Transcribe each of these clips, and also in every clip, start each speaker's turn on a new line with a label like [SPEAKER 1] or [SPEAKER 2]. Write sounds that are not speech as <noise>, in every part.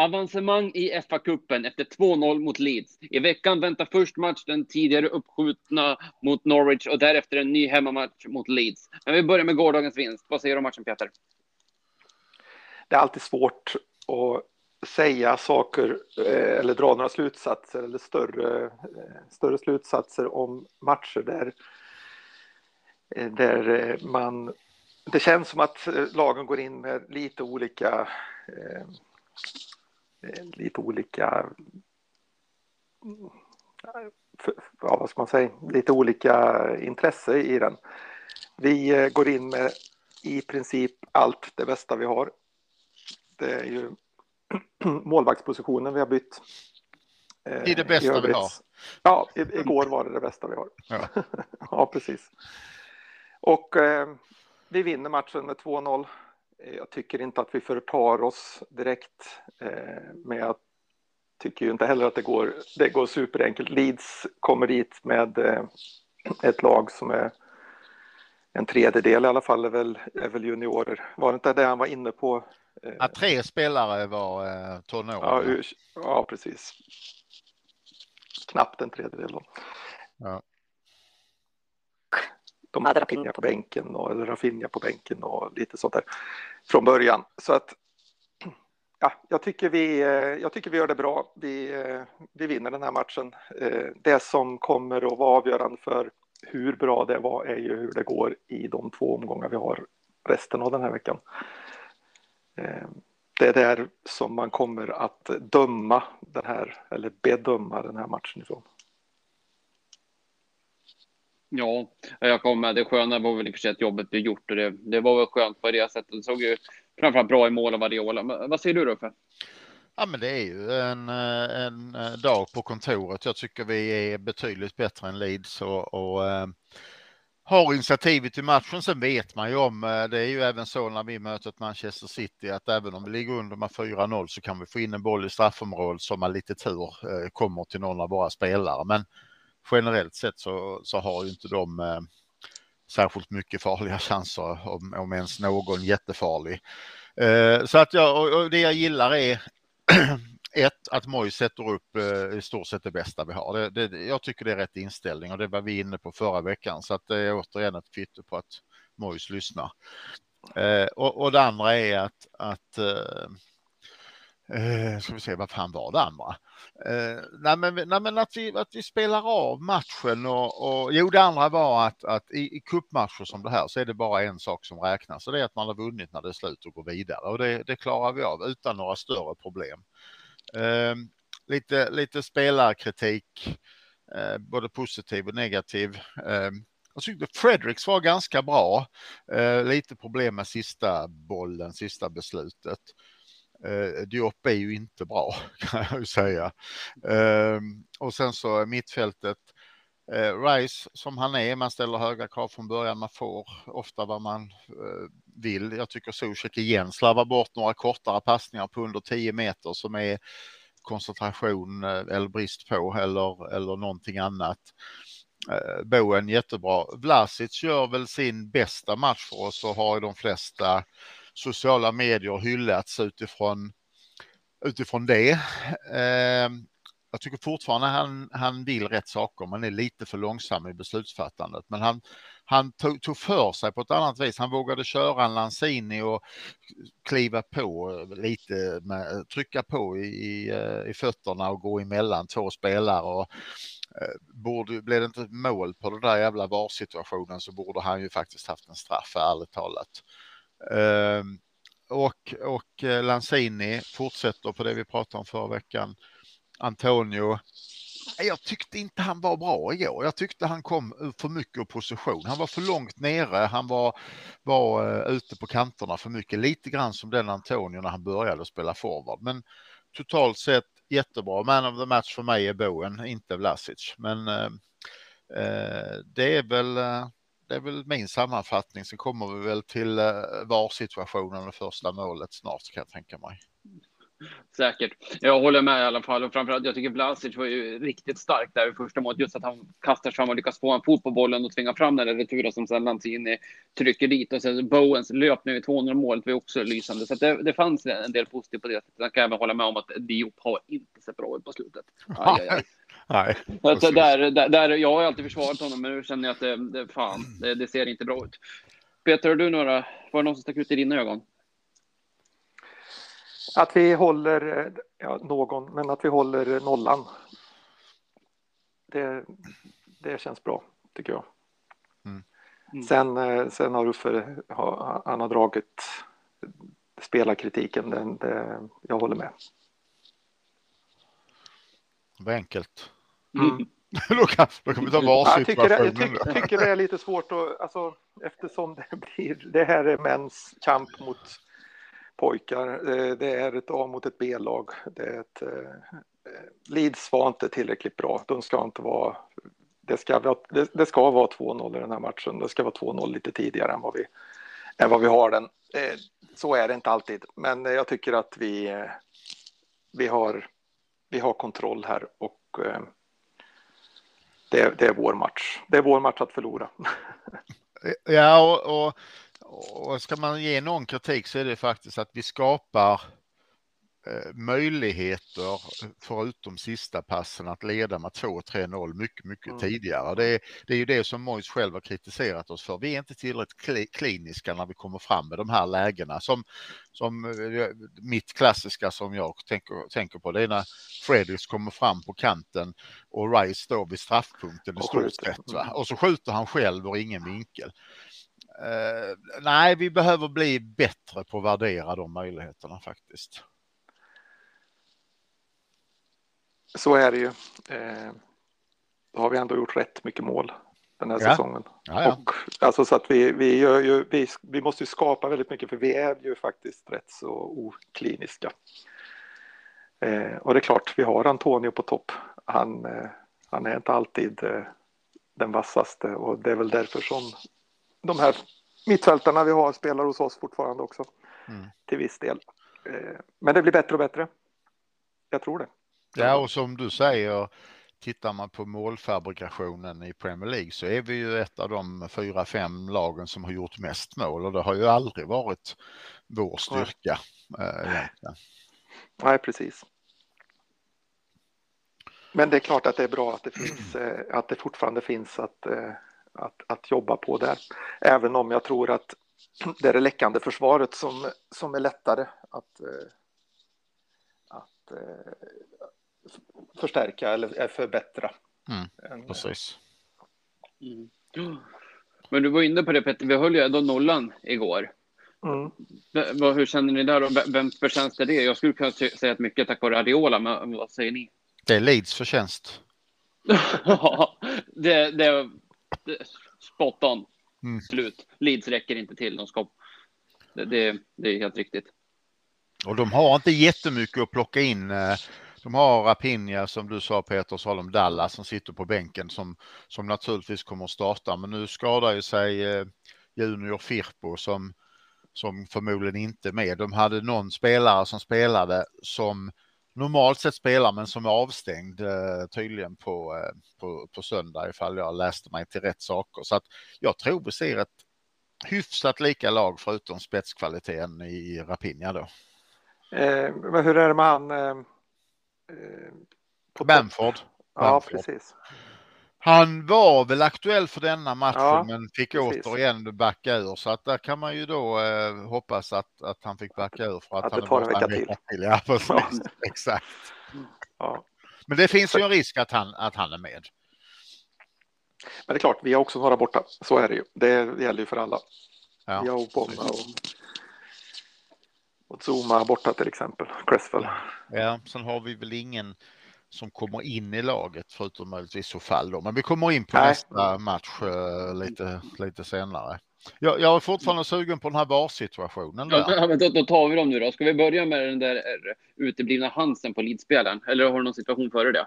[SPEAKER 1] Avancemang i FA-cupen efter 2-0 mot Leeds. I veckan väntar först match den tidigare uppskjutna mot Norwich och därefter en ny hemmamatch mot Leeds. Men vi börjar med gårdagens vinst. Vad säger du om matchen, Peter?
[SPEAKER 2] Det är alltid svårt att säga saker eh, eller dra några slutsatser eller större, eh, större slutsatser om matcher där, eh, där man det känns som att lagen går in med lite olika lite olika ja, vad ska man säga, lite olika intresse i den. Vi går in med i princip allt det bästa vi har. Det är ju <clears throat> målvaktspositionen vi har bytt.
[SPEAKER 3] I det bästa I vi har?
[SPEAKER 2] Ja, igår var det det bästa vi har. Ja, <laughs> ja precis. Och eh, vi vinner matchen med 2-0. Jag tycker inte att vi förtar oss direkt. Eh, men jag tycker ju inte heller att det går, det går superenkelt. Leeds kommer dit med eh, ett lag som är en tredjedel i alla fall är väl, är väl juniorer. Var det inte det han var inne på?
[SPEAKER 3] Ja, tre spelare var eh, tonåringar.
[SPEAKER 2] Ja, ja, precis. Knappt en tredjedel. Då. Ja. De hade Rafinha på bänken och eller Rafinha på bänken och lite sånt där från början. Så att ja, jag tycker vi, eh, jag tycker vi gör det bra. Vi, eh, vi vinner den här matchen. Eh, det som kommer att vara avgörande för hur bra det var är ju hur det går i de två omgångar vi har resten av den här veckan. Det är där som man kommer att döma den här, eller bedöma den här matchen ifrån.
[SPEAKER 1] Ja, jag kommer med. Det sköna var väl i och för sig att jobbet blev gjort och det, det var väl skönt på det sättet. Det såg ju framförallt bra i mål av Variola. Vad säger du då? För?
[SPEAKER 3] Ja, men det är ju en, en dag på kontoret. Jag tycker vi är betydligt bättre än Leeds och, och äh, har initiativet i matchen. Sen vet man ju om, eh, det är ju även så när vi möter ett Manchester City, att även om vi ligger under med 4-0 så kan vi få in en boll i straffområdet som med lite tur eh, kommer till någon av våra spelare. Men generellt sett så, så har ju inte de eh, särskilt mycket farliga <laughs> chanser, om, om ens någon jättefarlig. Eh, så att jag, och, och det jag gillar är <clears throat> ett, att Moj sätter upp eh, i stort sett det bästa vi har. Det, det, jag tycker det är rätt inställning och det var vi inne på förra veckan så att det är återigen ett kvitto på att Mojs lyssnar. Eh, och, och det andra är att, att eh, Eh, ska vi se, vad fan var det andra? Eh, nej, men, nej, men att, vi, att vi spelar av matchen och, och jo, det andra var att, att i, i kuppmatcher som det här så är det bara en sak som räknas och det är att man har vunnit när det är slut och går vidare och det, det klarar vi av utan några större problem. Eh, lite, lite spelarkritik, eh, både positiv och negativ. Eh, jag tyckte Fredericks var ganska bra. Eh, lite problem med sista bollen, sista beslutet. Eh, Diop är ju inte bra <laughs> kan jag ju säga. Eh, och sen så mittfältet. Eh, Rice som han är, man ställer höga krav från början, man får ofta vad man eh, vill. Jag tycker Zuzek igen slarvar bort några kortare passningar på under 10 meter som är koncentration eh, eller brist på eller, eller någonting annat. Eh, Boen jättebra. Vlasic gör väl sin bästa match för oss och har i de flesta sociala medier hyllats utifrån, utifrån det. Eh, jag tycker fortfarande han, han vill rätt saker, men är lite för långsam i beslutsfattandet. Men han, han tog, tog för sig på ett annat vis. Han vågade köra en Lanzini och kliva på lite, med, trycka på i, i, eh, i fötterna och gå emellan två spelare. Och, eh, borde, blev det inte mål på den där jävla VAR-situationen så borde han ju faktiskt haft en straff, ärligt talat. Ehm, och, och eh, Lanzini fortsätter på det vi pratade om förra veckan. Antonio. Jag tyckte inte han var bra igår. Jag tyckte han kom för mycket ur position. Han var för långt nere. Han var, var eh, ute på kanterna för mycket. Lite grann som den Antonio när han började spela forward. Men totalt sett jättebra. Man of the match för mig är Bowen, inte Vlasic. Men ehm, eh, det är väl eh, det är väl min sammanfattning. Så kommer vi väl till eh, VAR-situationen och första målet snart kan jag tänka mig.
[SPEAKER 1] Säkert. Jag håller med i alla fall. Och framförallt, jag tycker Vlasic var ju riktigt stark där i första målet. Just att han kastar fram och lyckas få en fot på bollen och tvinga fram den där returen som sen Lanzini trycker dit. Och sen Bowens löpning vid 200 målet var också lysande. Så det, det fanns en del positivt på det sättet. Jag kan även hålla med om att Diop har inte sett bra ut på slutet. Aj, aj, aj. <laughs>
[SPEAKER 3] Nej.
[SPEAKER 1] Alltså, där, där, där, jag har alltid försvarat honom, men nu känner jag att det, det, fan, det, det ser inte bra ut. Peter, har du några, var det någon som stack ut i dina ögon?
[SPEAKER 2] Att vi håller, ja, någon, men att vi håller nollan. Det, det känns bra, tycker jag. Mm. Mm. Sen, eh, sen har Uffe, han har dragit spelarkritiken, den, det, jag håller med.
[SPEAKER 3] Det var enkelt. Mm. <laughs> då, kan, då kan vi ta varsitt.
[SPEAKER 2] Jag tycker, jag tycker, tycker det är lite svårt att, alltså, eftersom det blir, det här är mäns kamp mot pojkar. Eh, det är ett A mot ett B-lag. Det är ett, eh, Leeds var inte tillräckligt bra. De ska inte vara... Det ska, vara, det, det ska vara 2-0 i den här matchen. Det ska vara 2-0 lite tidigare än vad, vi, än vad vi har den. Eh, så är det inte alltid, men jag tycker att vi, vi, har, vi har kontroll här och det, det är vår match. Det är vår match att förlora.
[SPEAKER 3] Ja, och, och och ska man ge någon kritik så är det faktiskt att vi skapar möjligheter förutom sista passen att leda med 2-3-0 mycket, mycket mm. tidigare. Det är, det är ju det som Mojs själv har kritiserat oss för. Vi är inte tillräckligt kliniska när vi kommer fram med de här lägena som, som eh, mitt klassiska som jag tänker, tänker på. Det är när Fredriks kommer fram på kanten och Rice står vid straffpunkten i stort sett. Va? Och så skjuter han själv och ingen vinkel. Uh, nej, vi behöver bli bättre på att värdera de möjligheterna faktiskt.
[SPEAKER 2] Så är det ju. Eh, då har vi ändå gjort rätt mycket mål den här ja. säsongen. Ja, ja. Och, alltså så att vi, vi, gör ju, vi, vi måste ju skapa väldigt mycket för vi är ju faktiskt rätt så okliniska. Eh, och det är klart, vi har Antonio på topp. Han, eh, han är inte alltid eh, den vassaste och det är väl därför som de här mittfältarna vi har spelar hos oss fortfarande också. Mm. Till viss del. Eh, men det blir bättre och bättre. Jag tror det.
[SPEAKER 3] Ja, och som du säger, tittar man på målfabrikationen i Premier League så är vi ju ett av de fyra, fem lagen som har gjort mest mål och det har ju aldrig varit vår styrka. Nej,
[SPEAKER 2] eh, Nej precis. Men det är klart att det är bra att det finns, <clears throat> eh, att det fortfarande finns att att, att jobba på där. Även om jag tror att <clears throat> det är det läckande försvaret som, som är lättare att, eh, att eh, förstärka eller förbättra.
[SPEAKER 3] Mm, precis.
[SPEAKER 1] Mm. Men du var inne på det Petter, vi höll ju ändå nollan igår. Mm. Hur känner ni där och vems förtjänst är det? Jag skulle kunna säga att mycket tack vare Adiola, men vad säger ni?
[SPEAKER 3] Det är Leeds förtjänst. <laughs>
[SPEAKER 1] ja, det, det, spot on. Mm. Slut. Leeds räcker inte till. De ska... det, det, det är helt riktigt.
[SPEAKER 3] Och de har inte jättemycket att plocka in. De har Rapinha som du sa Peter, så har de Dallas som sitter på bänken som, som naturligtvis kommer att starta. Men nu skadar ju sig eh, Junior Firpo som, som förmodligen inte är med. De hade någon spelare som spelade som normalt sett spelar men som är avstängd eh, tydligen på, eh, på, på söndag ifall jag läste mig till rätt saker. Så att jag tror vi ser ett hyfsat lika lag förutom spetskvaliteten i Rapinha då.
[SPEAKER 2] Eh, men hur är det med han? Eh,
[SPEAKER 3] på Bamford.
[SPEAKER 2] Ja, precis.
[SPEAKER 3] Han var väl aktuell för denna matchen ja, men fick precis. återigen backa ur så att där kan man ju då eh, hoppas att, att han fick backa ur för att, att
[SPEAKER 2] han det tar en vecka till. till.
[SPEAKER 3] Ja, precis. Ja. <laughs> Exakt. Ja. Men det finns ju en risk att han, att han är med.
[SPEAKER 2] Men det är klart, vi har också några borta. Så är det ju. Det gäller ju för alla. Ja, jag och Bomma och, och Zuma borta till exempel. Cresswell.
[SPEAKER 3] Ja, sen har vi väl ingen som kommer in i laget förutom möjligtvis Sofall då. Men vi kommer in på Nej. nästa match uh, lite, lite senare. Jag, jag är fortfarande sugen på den här VAR-situationen.
[SPEAKER 1] Ja, då, då, tar vi dem nu då. Ska vi börja med den där uteblivna Hansen på lidspelaren? Eller har du någon situation före det?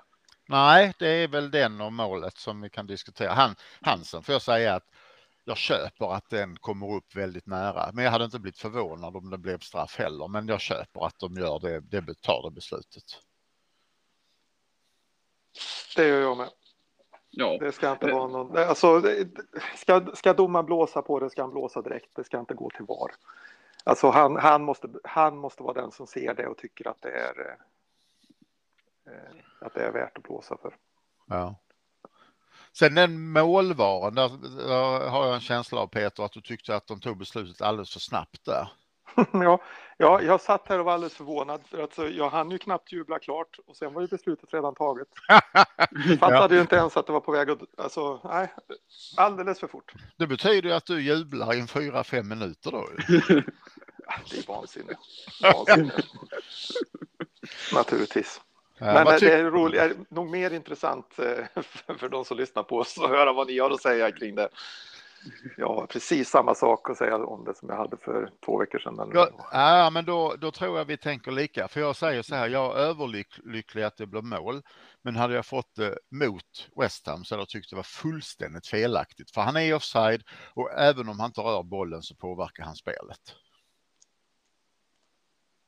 [SPEAKER 3] Nej, det är väl den och målet som vi kan diskutera. Han, Hansen får jag säga att jag köper att den kommer upp väldigt nära. Men jag hade inte blivit förvånad om det blev straff heller. Men jag köper att de gör det, det tar det beslutet.
[SPEAKER 2] Det gör jag med.
[SPEAKER 1] Ja.
[SPEAKER 2] Det ska inte vara någon, alltså, ska, ska domaren blåsa på det ska han blåsa direkt, det ska inte gå till VAR. Alltså han, han, måste, han måste vara den som ser det och tycker att det är, eh, att det är värt att blåsa för.
[SPEAKER 3] Ja. Sen den målvaren, där, där, har jag en känsla av Peter att du tyckte att de tog beslutet alldeles för snabbt där. <laughs>
[SPEAKER 2] ja, ja, jag satt här och var alldeles förvånad för att jag hann ju knappt jubla klart och sen var ju beslutet redan taget. <laughs> Jag fattade ja. ju inte ens att det var på väg att, alltså, nej, alldeles för fort.
[SPEAKER 3] Det betyder ju att du jublar i fyra, fem minuter då. <laughs>
[SPEAKER 2] det är vansinne. vansinne. Naturligtvis. Men det är, roligt, är nog mer intressant eh, <laughs> för de som lyssnar på oss att höra vad ni har att säga kring det. Jag har precis samma sak att säga om det som jag hade för två veckor sedan.
[SPEAKER 3] Ja, ja men då, då tror jag vi tänker lika. För jag säger så här, jag är överlycklig att det blir mål. Men hade jag fått det mot West Ham så hade jag tyckt det var fullständigt felaktigt. För han är offside och även om han inte rör bollen så påverkar han spelet.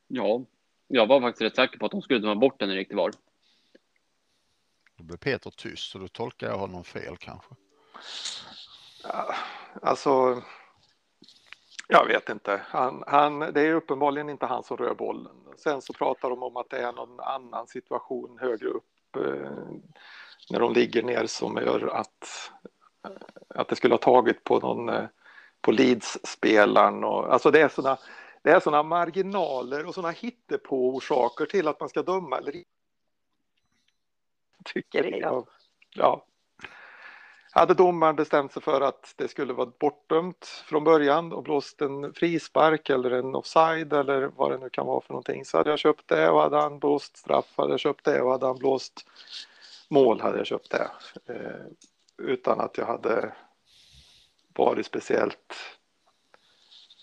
[SPEAKER 1] Ja, jag var faktiskt rätt säker på att de skulle ta bort den gick till VAR.
[SPEAKER 3] Då blev Peter tyst så då tolkar jag honom fel kanske.
[SPEAKER 2] Ja, alltså, jag vet inte. Han, han, det är uppenbarligen inte han som rör bollen. Sen så pratar de om att det är någon annan situation högre upp eh, när de ligger ner som gör att, att det skulle ha tagit på någon eh, på Leeds-spelaren. Och, alltså det är sådana det är såna marginaler och sådana hittepå-orsaker till att man ska döma eller Tycker jag. Ja. Hade domaren bestämt sig för att det skulle vara bortdömt från början och blåst en frispark eller en offside eller vad det nu kan vara för någonting så hade jag köpt det och hade han blåst straff hade jag köpt det och hade han blåst mål hade jag köpt det. Eh, utan att jag hade varit speciellt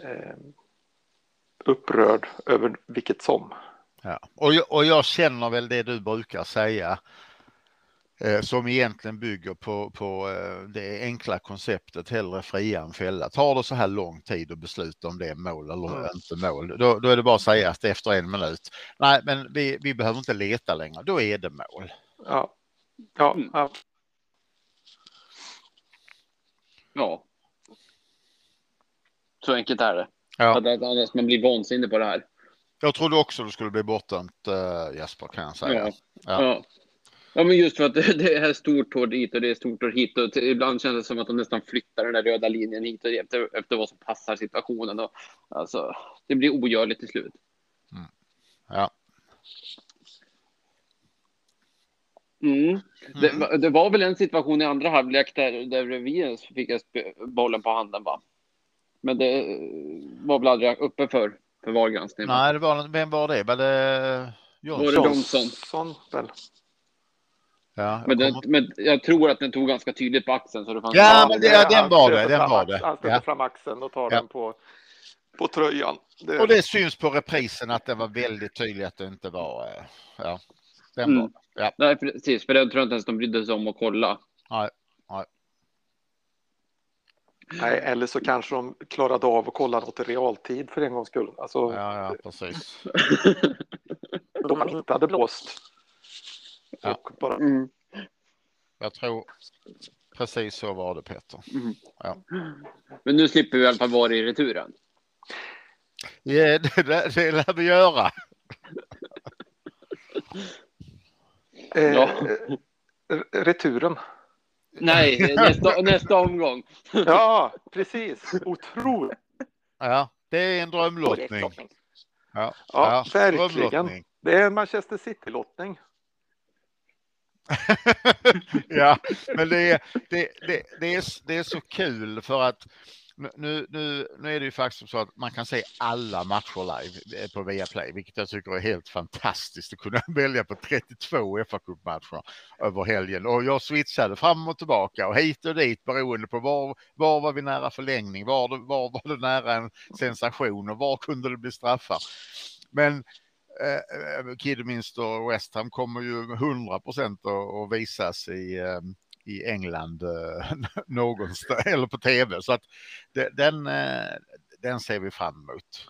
[SPEAKER 2] eh, upprörd över vilket som.
[SPEAKER 3] Ja. Och, jag, och jag känner väl det du brukar säga eh, som egentligen bygger på, på eh, det enkla konceptet hellre fria än fälla. Tar det så här lång tid att besluta om det är mål eller mm. inte mål, då, då, är det bara att säga att efter en minut, nej men vi, vi behöver inte leta längre, då är det mål.
[SPEAKER 2] Ja, ja, mm. ja.
[SPEAKER 1] Ja. Så enkelt är det. Ja. Annars man blir vansinnig på det här.
[SPEAKER 3] Jag trodde också det skulle bli bortdömt uh, Jesper kan jag säga.
[SPEAKER 1] Ja. Ja. ja. ja. men just för att det, <laughs> det är stort hår dit och det är stort hår hit och ibland känns det som att de nästan flyttar den där röda linjen hit och efter, efter vad som passar situationen. Och, alltså, det blir ogörligt till slut.
[SPEAKER 3] Mm. Ja.
[SPEAKER 1] Mm. Mm. Det, det, var väl en situation i andra halvlek där, där vi fick bollen på handen va? Men det var väl aldrig uppe för, för VAR-granskning?
[SPEAKER 3] Nej, det var, vem var det? Var det
[SPEAKER 1] Johnson? Var det Johnson?
[SPEAKER 2] väl?
[SPEAKER 3] Ja,
[SPEAKER 1] men, den, men jag tror att den tog ganska tydligt på axeln. Så det fanns
[SPEAKER 3] ja, men det, den var det. Den var det.
[SPEAKER 2] Han stöter ja. fram axeln och tar ja. den på, på tröjan.
[SPEAKER 3] Det... Och det syns på reprisen att det var väldigt tydligt att det inte var... Eh, ja, den mm. var det. Ja.
[SPEAKER 1] Nej, precis. För den tror jag inte ens de brydde sig om att kolla.
[SPEAKER 3] Nej. Nej.
[SPEAKER 2] Eller så kanske de klarade av att kolla något i realtid för en gångs skull. Alltså,
[SPEAKER 3] ja, ja, precis. <laughs>
[SPEAKER 2] de man inte hade blåst.
[SPEAKER 3] Ja. Bara... Mm. Jag tror precis så var det Peter. Mm. Ja.
[SPEAKER 1] Men nu slipper vi i alla fall vara i returen.
[SPEAKER 3] Ja, det, det, det lär vi göra.
[SPEAKER 2] eh, ja. returen.
[SPEAKER 1] Nej, nästa, nästa omgång.
[SPEAKER 2] Ja, precis. Otroligt.
[SPEAKER 3] Ja, det är en drömlottning.
[SPEAKER 2] Ja, ja, ja verkligen. Det är en Manchester City-lottning. <laughs>
[SPEAKER 3] ja, men det är, det, det, det, är, det är så kul för att nu, nu, nu är det ju faktiskt så att man kan se alla matcher live eh, på Viaplay, vilket jag tycker är helt fantastiskt att kunna <laughs> välja på 32 fa matcher över helgen. Och jag switchade fram och tillbaka och hit och dit beroende på var, var var vi nära förlängning, var, var var det nära en sensation och var kunde det bli straffar. Men eh, eh Kidderminster och West Ham kommer ju 100 procent att visas i eh, i England eh, <laughs> någonstans eller på tv. Så att den, eh, den ser vi fram emot.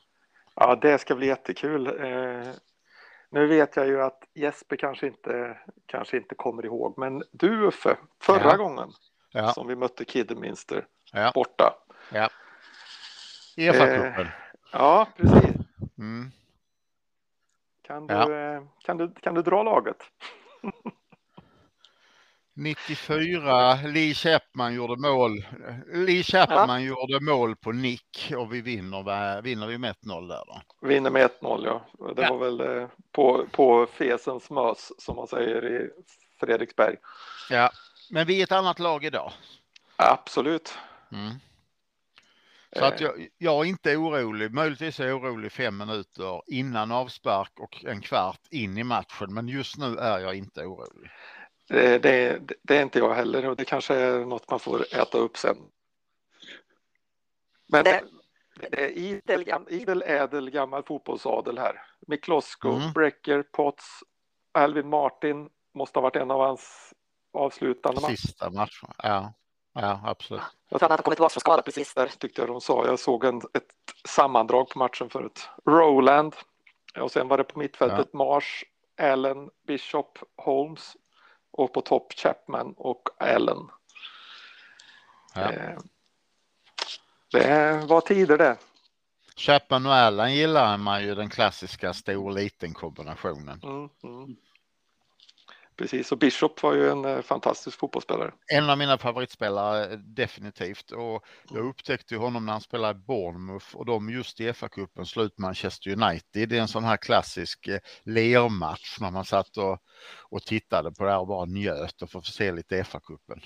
[SPEAKER 2] Ja, det ska bli jättekul. Eh, nu vet jag ju att Jesper kanske inte, kanske inte kommer ihåg, men du Uffe, förra ja. gången ja. som vi mötte Kidderminster ja. borta.
[SPEAKER 3] Ja. EFA-cupen. Eh,
[SPEAKER 2] ja, precis. Mm. Kan, du, kan, du, kan du dra laget? <laughs>
[SPEAKER 3] 94, Lee Chapman gjorde mål. Lee Chapman ja. gjorde mål på nick och vi vinner, vinner vi med 1-0 där då.
[SPEAKER 2] Vinner med 1-0 ja. Det ja. var väl eh, på, på fesens mös som man säger i Fredriksberg.
[SPEAKER 3] Ja, men vi är ett annat lag idag.
[SPEAKER 2] Absolut. Mm.
[SPEAKER 3] Så att jag, jag, är inte orolig. Möjligtvis är jag orolig fem minuter innan avspark och en kvart in i matchen. Men just nu är jag inte orolig.
[SPEAKER 2] Det, det, det är inte jag heller och det kanske är något man får äta upp sen. Men det, det är idel, idel ädel gammal fotbollsadel här. Miklosko, mm. Brecker, Potts, Alvin Martin måste ha varit en av hans avslutande
[SPEAKER 3] matcher. Sista matchen, ja. Ja, absolut.
[SPEAKER 2] Jag tror att han kommit tillbaka från skada precis där, tyckte jag de sa. Jag såg en, ett sammandrag på matchen förut. Roland och sen var det på mittfältet ja. Mars, Allen, Bishop, Holmes och på topp Chapman och Allen. Ja. Eh, det var tider det.
[SPEAKER 3] Chapman och Allen gillar man ju den klassiska stor-liten kombinationen. Mm, mm.
[SPEAKER 2] Precis, och Bishop var ju en eh, fantastisk fotbollsspelare.
[SPEAKER 3] En av mina favoritspelare eh, definitivt och jag upptäckte honom när han spelade i Bournemouth och de just i FA-cupen slut Manchester United. Det är en sån här klassisk eh, lermatch när man satt och, och tittade på det här och bara njöt och få se lite FA-cupen.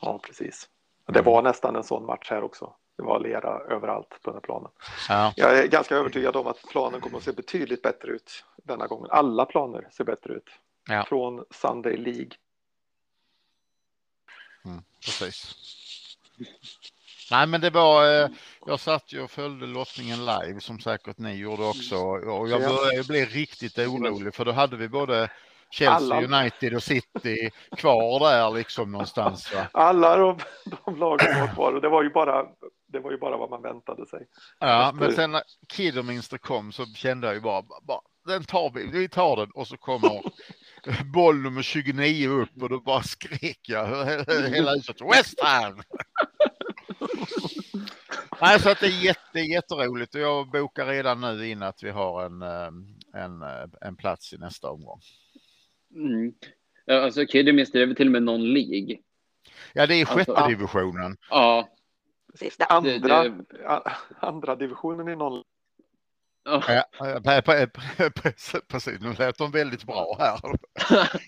[SPEAKER 2] Ja, precis. Det var nästan en sån match här också. Det var lera överallt på den här planen. Ja. Jag är ganska övertygad om att planen kommer att se betydligt bättre ut denna gången. Alla planer ser bättre ut. Ja. Från Sunday League.
[SPEAKER 3] Mm, precis. Nej, men det var. Eh, jag satt ju och följde lottningen live som säkert ni gjorde också och jag började bli riktigt orolig för då hade vi både Chelsea, alla. United och City kvar där liksom någonstans. Va?
[SPEAKER 2] Alla de, de lagen var kvar och det var ju bara det var ju bara vad man väntade sig.
[SPEAKER 3] Ja, men sen när Kidderminster kom så kände jag ju bara, bara den tar vi, vi tar den och så kommer <laughs> boll nummer 29 upp och då bara skrek jag hela huset West Ham! <laughs> Nej, så att det är jätte, jätteroligt och jag bokar redan nu in att vi har en, eh, en, en plats i nästa omgång.
[SPEAKER 1] Mm. Alltså Kidderminster är väl till och med någon League?
[SPEAKER 3] Ja, det är sjätte alltså, divisionen.
[SPEAKER 1] Ja,
[SPEAKER 2] Precis, det andra, det, det... andra divisionen i någon
[SPEAKER 3] Ja, precis, nu lät de väldigt bra här.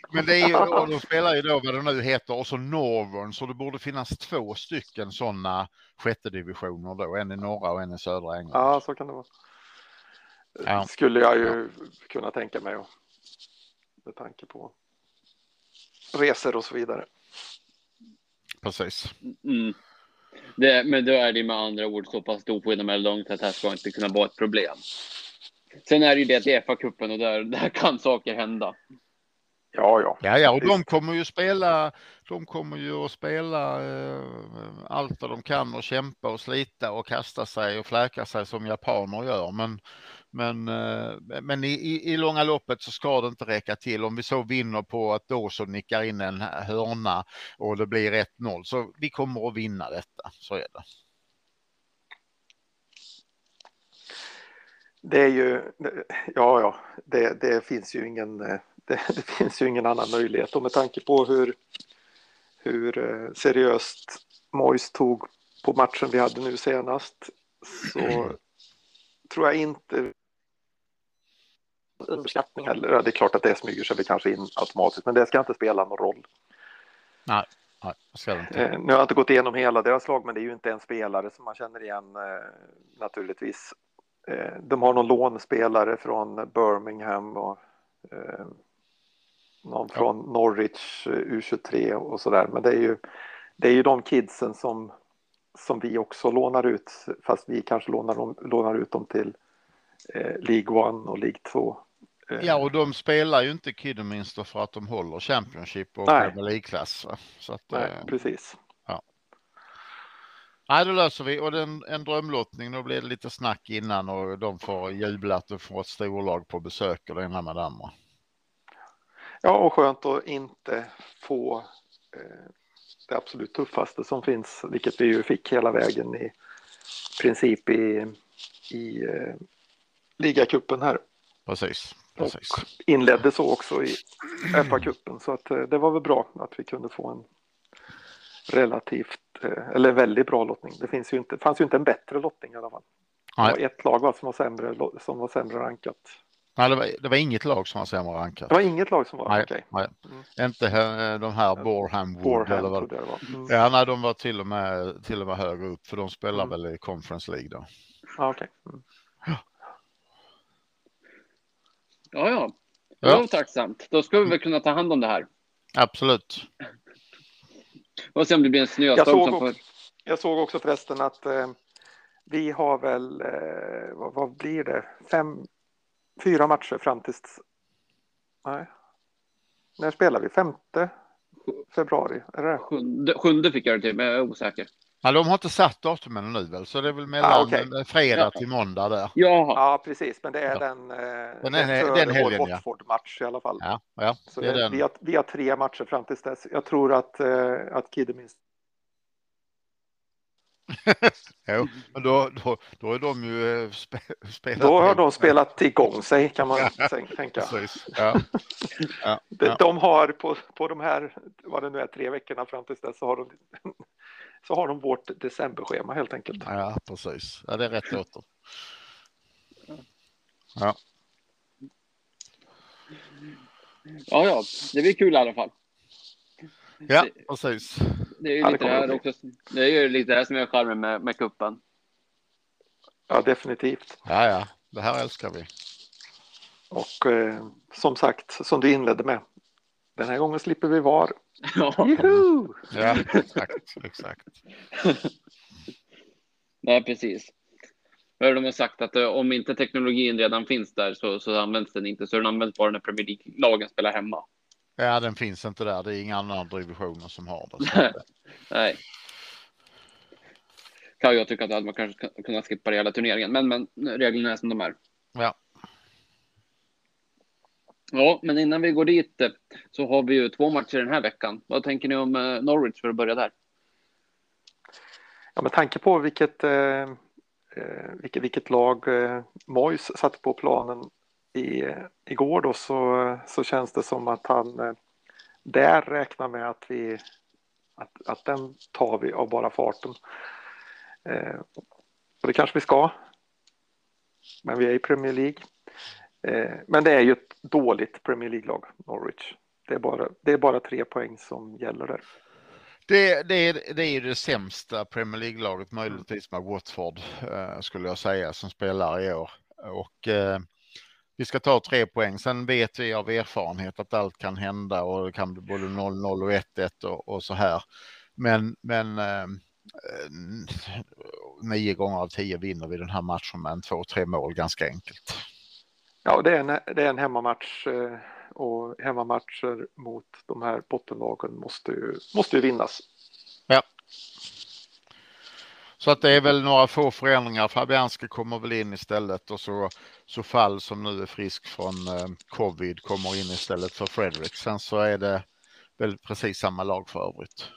[SPEAKER 3] <laughs> Men det är ju, och de spelar ju då vad det nu heter, och så Northern, så det borde finnas två stycken sådana sjätte divisioner då, en i norra och en i södra England.
[SPEAKER 2] Ja, så kan det vara. Ja. Skulle jag ju ja. kunna tänka mig, med tanke på resor och så vidare.
[SPEAKER 3] Precis.
[SPEAKER 1] Mm. Det, men då är det med andra ord så pass stor skillnad mellan långt att det här ska inte kunna vara ett problem. Sen är det ju det att det är FA-cupen och där, där kan saker hända.
[SPEAKER 2] Ja, ja.
[SPEAKER 3] Ja, ja, och de kommer ju spela. De kommer ju att spela eh, allt vad de kan och kämpa och slita och kasta sig och fläka sig som japaner gör. Men men, eh, men i, i, i, långa loppet så ska det inte räcka till. Om vi så vinner på att Dawson nickar in en hörna och det blir 1-0 så vi kommer att vinna detta. Så är det.
[SPEAKER 2] Det är ju, ja, ja, det, det finns ju ingen, det, <laughs> det, finns ju ingen annan möjlighet och med tanke på hur, hur eh, seriöst Mois tog på matchen vi hade nu senast så <clears throat> tror jag inte underskattning heller. Det är klart att det smyger sig kanske in automatiskt, men det ska inte spela någon roll.
[SPEAKER 3] Nej, nej. Eh,
[SPEAKER 2] nu har jag inte gått igenom hela deras lag, men det är ju inte en spelare som man känner igen eh, naturligtvis. Eh, de har någon lånspelare från Birmingham och eh, någon ja. från Norwich eh, U23 och så där. Men det är ju, det är ju de kidsen som, som vi också lånar ut, fast vi kanske lånar, lånar ut dem till League One och League 2
[SPEAKER 3] Eh, ja, och de spelar ju inte Kidderminster för att de håller Championship och Premier League-klass.
[SPEAKER 2] Nej, eh, precis.
[SPEAKER 3] Ja. Nej, det löser vi. Och den, en drömlottning, då blir det lite snack innan och de får jubla att de får ett storlag på besök och det ena med det andra.
[SPEAKER 2] Ja, och skönt att inte få eh, det absolut tuffaste som finns, vilket vi ju fick hela vägen i princip i, i eh, ligacupen här.
[SPEAKER 3] Precis.
[SPEAKER 2] Precis. Och inledde så också i FA-cupen så att eh, det var väl bra att vi kunde få en relativt eh, eller väldigt bra lottning. Det finns ju inte, fanns ju inte en bättre lottning i alla fall. Det var ett lag va, som, var sämre, som var sämre rankat.
[SPEAKER 3] Nej, det var, det var inget lag som var sämre rankat.
[SPEAKER 2] Det var inget lag som var,
[SPEAKER 3] nej, okay. nej. Mm. Inte de här Boreham Wood Boreham, eller vad det var. Mm. Ja, nej, de var till och med, till och med högre upp för de spelar mm. väl i Conference League då.
[SPEAKER 2] Ah, okay. Mm.
[SPEAKER 1] Ja, ja. ja. Det var tacksamt. Då ska vi väl kunna ta hand om det här.
[SPEAKER 3] Absolut.
[SPEAKER 1] Och se om det blir en snöstorm. Jag, såg
[SPEAKER 2] också, jag såg också förresten att eh, vi har väl, eh, vad, vad, blir det, fem, fyra matcher fram till... Nej. När spelar vi? Femte februari? Är det?
[SPEAKER 1] Sjunde, sjunde fick jag det till, men jag är osäker.
[SPEAKER 3] Ja, de har inte satt datumen nu väl, så det är väl mellan ah, okay. fredag ja. till måndag där.
[SPEAKER 2] Ja, ja precis, men det är ja. den, eh, den, den, den helgen, vår Watford-match i alla fall.
[SPEAKER 3] Ja, ja,
[SPEAKER 2] så det det, vi, har, vi har tre matcher fram till dess. Jag tror att, eh, att Kiddeminst <laughs>
[SPEAKER 3] jo, men då, då, då är de ju eh, spe, spelat.
[SPEAKER 2] Då har de spelat igång sig kan man tänka.
[SPEAKER 3] Ja. <laughs>
[SPEAKER 2] Ja. De, de har på, på de här, vad det nu är, tre veckorna fram till dess så har de, så har de vårt decemberschema helt enkelt.
[SPEAKER 3] Ja, precis. Ja, det är rätt åter. Ja.
[SPEAKER 1] Ja, ja, det blir kul i alla fall.
[SPEAKER 3] Ja, precis.
[SPEAKER 1] Det är ju lite, det, här också, det är ju lite det här som är charmen med, med kuppen.
[SPEAKER 2] Ja, definitivt.
[SPEAKER 3] Ja, ja, det här älskar vi.
[SPEAKER 2] Och eh, som sagt, som du inledde med, den här gången slipper vi VAR.
[SPEAKER 1] Ja,
[SPEAKER 3] ja exakt, exakt. <laughs>
[SPEAKER 1] Nej, precis. De har sagt att eh, om inte teknologin redan finns där så, så används den inte, så den används bara när Premier League-lagen spelar hemma.
[SPEAKER 3] Ja, den finns inte där. Det är inga andra divisioner som har det. <laughs>
[SPEAKER 1] Nej. Kan jag tycka att man kanske kunnat skippa hela turneringen, men, men reglerna är som de är.
[SPEAKER 3] Ja.
[SPEAKER 1] Ja, men innan vi går dit eh, så har vi ju två matcher den här veckan. Vad tänker ni om eh, Norwich för att börja där?
[SPEAKER 2] Ja, med tanke på vilket, eh, eh vilket, vilket lag eh, Mois satte på planen i, igår då så, så känns det som att han eh, där räknar med att vi att, att den tar vi av bara farten. Eh, och det kanske vi ska. Men vi är i Premier League. Eh, men det är ju ett dåligt Premier League-lag, Norwich. Det är, bara, det är bara tre poäng som gäller där.
[SPEAKER 3] Det, det, är, det är det sämsta Premier League-laget möjligtvis med Watford eh, skulle jag säga som spelar i år. Och eh, vi ska ta tre poäng. Sen vet vi av erfarenhet att allt kan hända och det kan bli både 0-0 och 1-1 och, och, så här. Men, men eh, nio gånger av tio vinner vi den här matchen med en två, tre mål ganska enkelt.
[SPEAKER 2] Ja, det är en, det är en hemmamatch eh, och hemmamatcher mot de här bottenlagen måste ju, måste ju vinnas.
[SPEAKER 3] Ja. Så att det är väl några få förändringar. Fabianski kommer väl in istället och så, så Fall som nu är frisk från eh, covid kommer in istället för Fredrik. Sen så är det väl precis samma lag för övrigt.